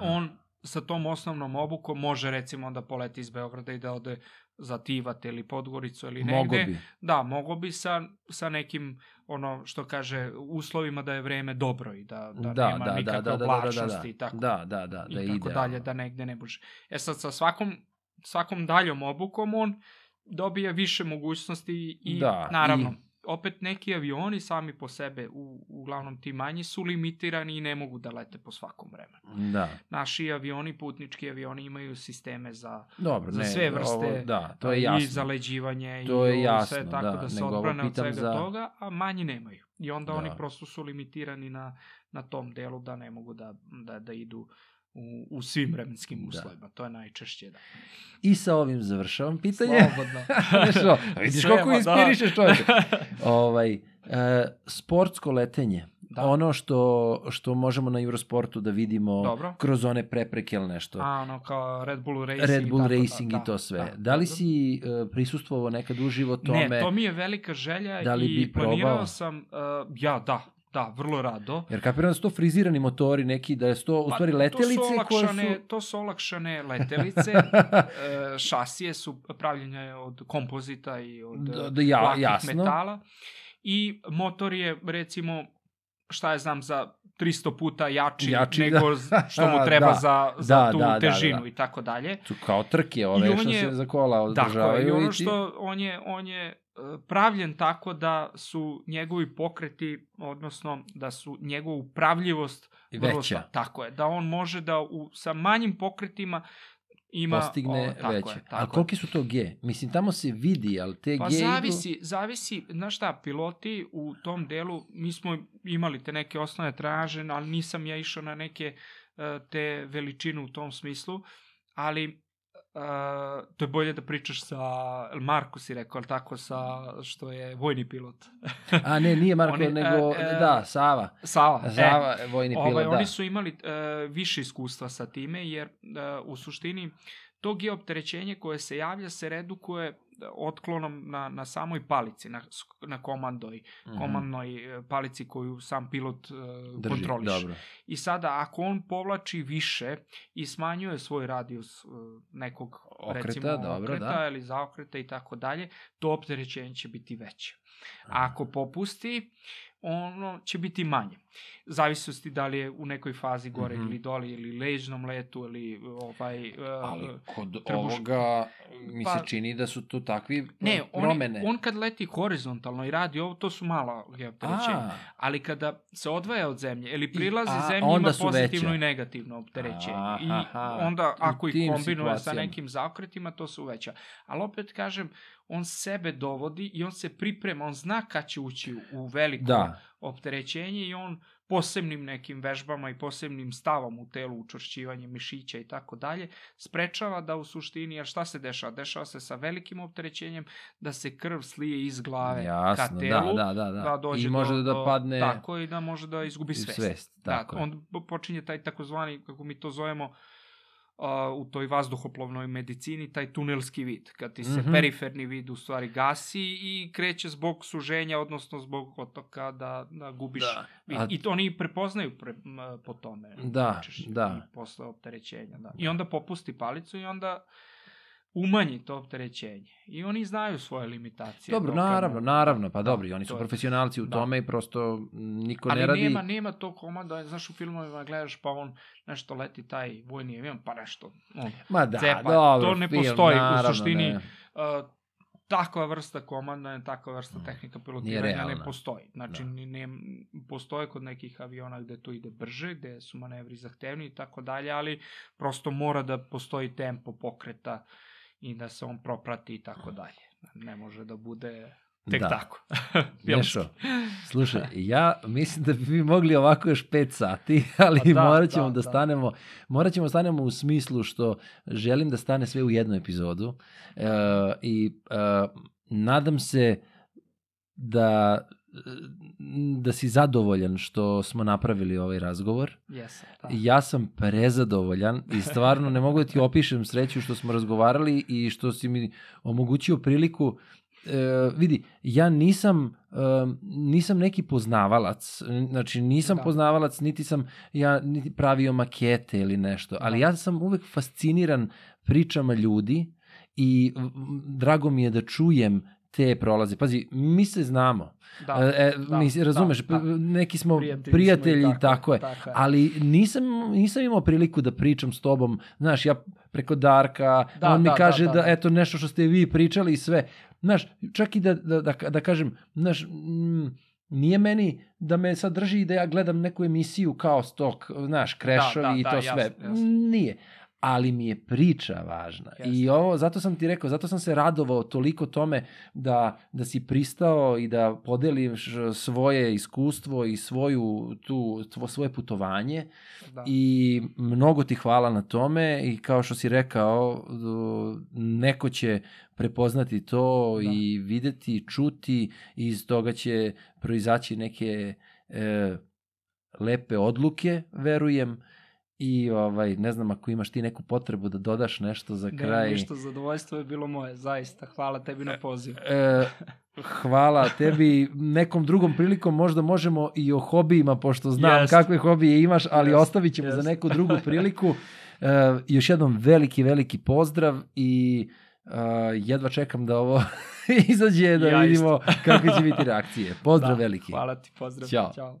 On sa tom osnovnom obukom može recimo da poleti iz Beograda i da ode za Tivat ili Podgoricu ili negde.
Mogo bi.
Da, mogo bi sa, sa nekim, ono što kaže, uslovima da je vreme dobro i da, da,
Da,
nema
da, da,
nikakve
da, da, da, da,
oblačnosti
da.
i tako,
Da, da, da, da,
i tako
idealno.
dalje, da negde ne može. E sad, sa svakom, svakom daljom obukom on dobije više mogućnosti i
Da,
naravno,
i-
opet neki avioni sami po sebe, u, uglavnom ti manji, su limitirani i ne mogu da lete po svakom vremenu.
Da,
Naši avioni, putnički avioni imaju sisteme za
dobro,
Za
ne,
sve vrste,
ovo, da, to je
i
jasno.
zaleđivanje
To je
i ovo
jasno,
sve tako
da,
da, se odbrane od svega
za-
toga, a manji nemaju. I onda
Da.
oni prosto su limitirani na, na tom delu da ne mogu da, da, da idu u, u svim vremenskim
Da.
uslovima. To je najčešće, da.
I sa ovim završavam pitanje.
Slobodno.
Vidiš
Sve,
koliko
ma, da.
inspirišeš čovječe. ovaj, e, sportsko letenje.
Da.
Ono što, što možemo na Eurosportu da vidimo
Dobro.
kroz one prepreke ili nešto.
A, ono, kao Red Bull Racing.
Red
i
Bull
tako,
Racing
da,
i to sve. Da,
Da,
li
dobro.
si uh, prisustvovao nekad uživo tome?
Ne, to mi je velika želja
Da li
i
bi probao?
planirao sam, uh, ja, da, da, vrlo rado.
Jer kapiram da su to frizirani motori neki, da je to u
Pa,
stvari letelice
to su
koje
olakšane,
su...
To su olakšane letelice, e, šasije su pravljene od kompozita i od
Da,
da,
da, ja-
lakih
jasno.
metala. I motor je, recimo, šta je znam, za 300 puta jači,
Jači,
nego
da.
što mu treba
Da.
za, za
Da,
tu
da, da,
težinu
da.
i tako dalje.
Su kao trke ove što
je-
se za kola
Dakle,
održavaju.
i ono što on je, on je pravljen tako da su njegovi pokreti, odnosno da su njegovu upravljivost vrlo
Veća.
sta- Tako je, da on može da u, sa manjim pokretima ima...
postigne
o, tako
veće.
Je,
A
tako je.
koliki su to G? Mislim, tamo se vidi, ali te
Pa
G idu...
zavisi, zavisi, znaš šta, piloti u tom delu, mi smo imali te neke osnovne traže, ali nisam ja išao na neke e, te veličine u tom smislu, ali Uh, to je bolje da pričaš sa jel Marko si rekao, ali tako sa što je vojni pilot.
A ne, nije Marko,
Oni,
nego,
e, e,
da, Sava.
Sava.
Sava, vojni
e, ovaj,
pilot, da.
Oni su imali uh, više iskustva sa time, jer uh, u suštini to geopterećenje koje se javlja se redukuje e, otklonom na, na samoj palici, na, na komandoj,
Mhm.
komandnoj e, palici koju sam pilot uh,
Drži,
kontroliše.
Dobro.
I sada, ako on povlači više i smanjuje svoj radijus uh, nekog
Okreta,
recimo,
dobro,
okreta
da.
ili zaokreta i tako dalje, to opterećenje će biti veće. A ako popusti, ono će biti manje. Zavisnosti da li je u nekoj fazi gore
Mhm.
ili dole, ili ležnom letu, ili ovaj... uh,
Ali kod
trbuš-
ovoga mi se
Pa-
čini da su to takvi
Ne, on,
promene.
on kad leti horizontalno i radi ovo, to su mala opterećenja.
A,
Ali kada se odvaja od zemlje ili prilazi
a,
zemlji ima pozitivno
veća.
i negativno opterećenje. I
Aha,
onda ako ih kombinuje sa nekim zaokretima, to su veća. Ali opet kažem, on sebe dovodi i on se priprema, on zna kad će ući u veliko
da.
opterećenje i on posebnim nekim vežbama i posebnim stavom u telu, učvršćivanje mišića i tako dalje, sprečava da u suštini, jer šta se dešava? Dešava se sa velikim opterećenjem da se krv slije iz glave ka
Jasno,
telu,
da, da, da, da.
da dođe
I može
do,
da padne
Tako i da može da izgubi svest.
svest. Tako
da,
je.
on po- počinje taj takozvani, kako mi to zovemo, a, u toj vazduhoplovnoj medicini, taj tunelski vid, kad ti se
Mhm.
periferni vid u stvari gasi i kreće zbog suženja, odnosno zbog otoka da, da gubiš
Da.
vid.
A-
I to oni prepoznaju pre, m, po tome.
Da, da.
i Posle opterećenja, da. I onda popusti palicu i onda umanji to opterećenje. I oni znaju svoje limitacije.
Dobro, naravno, naravno, pa
Da,
dobro, i oni su profesionalci u
da.
tome i prosto niko
Ali
ne radi...
nema, nema to komanda, znaš u filmovima gledaš pa on nešto leti taj vojni avion, pa nešto on,
Ma da,
cepa.
dobro,
To ne
film,
postoji u
naravno,
suštini.
ne.
uh, takva vrsta komanda, takva vrsta tehnika pilotiranja ne postoji. Znači,
Da.
ne, postoje kod nekih aviona gde to ide brže, gde su manevri zahtevni i tako dalje, ali prosto mora da postoji tempo pokreta i da se on proprati i tako dalje. Ne može da bude tek
Da.
tako.
Nešo,
Filmski.
slušaj, ja mislim da bi mi mogli ovako još 5 sati, ali
Pa da,
morat ćemo da,
da, da.
stanemo, morat ćemo da stanemo u smislu što želim da stane sve u jednu epizodu e, i e, nadam se da da si zadovoljan što smo napravili ovaj razgovor.
Jesam, da.
Ja sam prezadovoljan i stvarno ne mogu da ti opišem sreću što smo razgovarali i što si mi omogućio priliku e, vidi, ja nisam um, nisam neki poznavalac, znači nisam
Da.
poznavalac, niti sam ja niti pravio makete ili nešto, ali ja sam uvek fasciniran pričama ljudi i drago mi je da čujem te prolaze. Pazi, mi se znamo.
Da,
E,
da,
mi, razumeš,
da, da.
neki smo
Prijatelji
prijatelji,
smo i
i tako, je.
tako je.
Ali nisam, nisam imao priliku da pričam s tobom, znaš, ja preko Darka,
Da,
on mi
da,
kaže
da,
da,
da.
eto nešto što ste vi pričali i sve. Znaš, čak i da, da, da, da kažem, znaš, mm, nije meni da me sad drži da ja gledam neku emisiju kao stok, znaš, krešovi
da,
i
da,
to
jasno,
sve.
jasno.
Nije. Ali mi je priča važna. I
Jeste.
ovo, zato sam ti rekao, zato sam se radovao toliko tome da, da si pristao i da podeliš svoje iskustvo i svoju, tu, tvo, svoje putovanje
Da.
i mnogo ti hvala na tome i kao što si rekao, neko će prepoznati to
Da.
i videti, čuti i iz toga će proizaći neke e, lepe odluke, verujem. I ovaj, ne znam ako imaš ti neku potrebu da dodaš nešto za
Ne,
kraj.
ništa, zadovoljstvo je bilo moje, zaista. Hvala tebi na pozivu.
E, hvala tebi. Nekom drugom prilikom možda možemo i o hobijima, pošto znam
Jest.
kakve hobije imaš, ali
Jest,
ostavit ćemo za
jest.
neku drugu priliku. E, još jednom veliki, veliki pozdrav i e, jedva čekam da ovo izađe, da
Ja
vidimo kakve će biti reakcije. Pozdrav
Da,
veliki.
Hvala ti, pozdrav.
Ćao.
Ćao.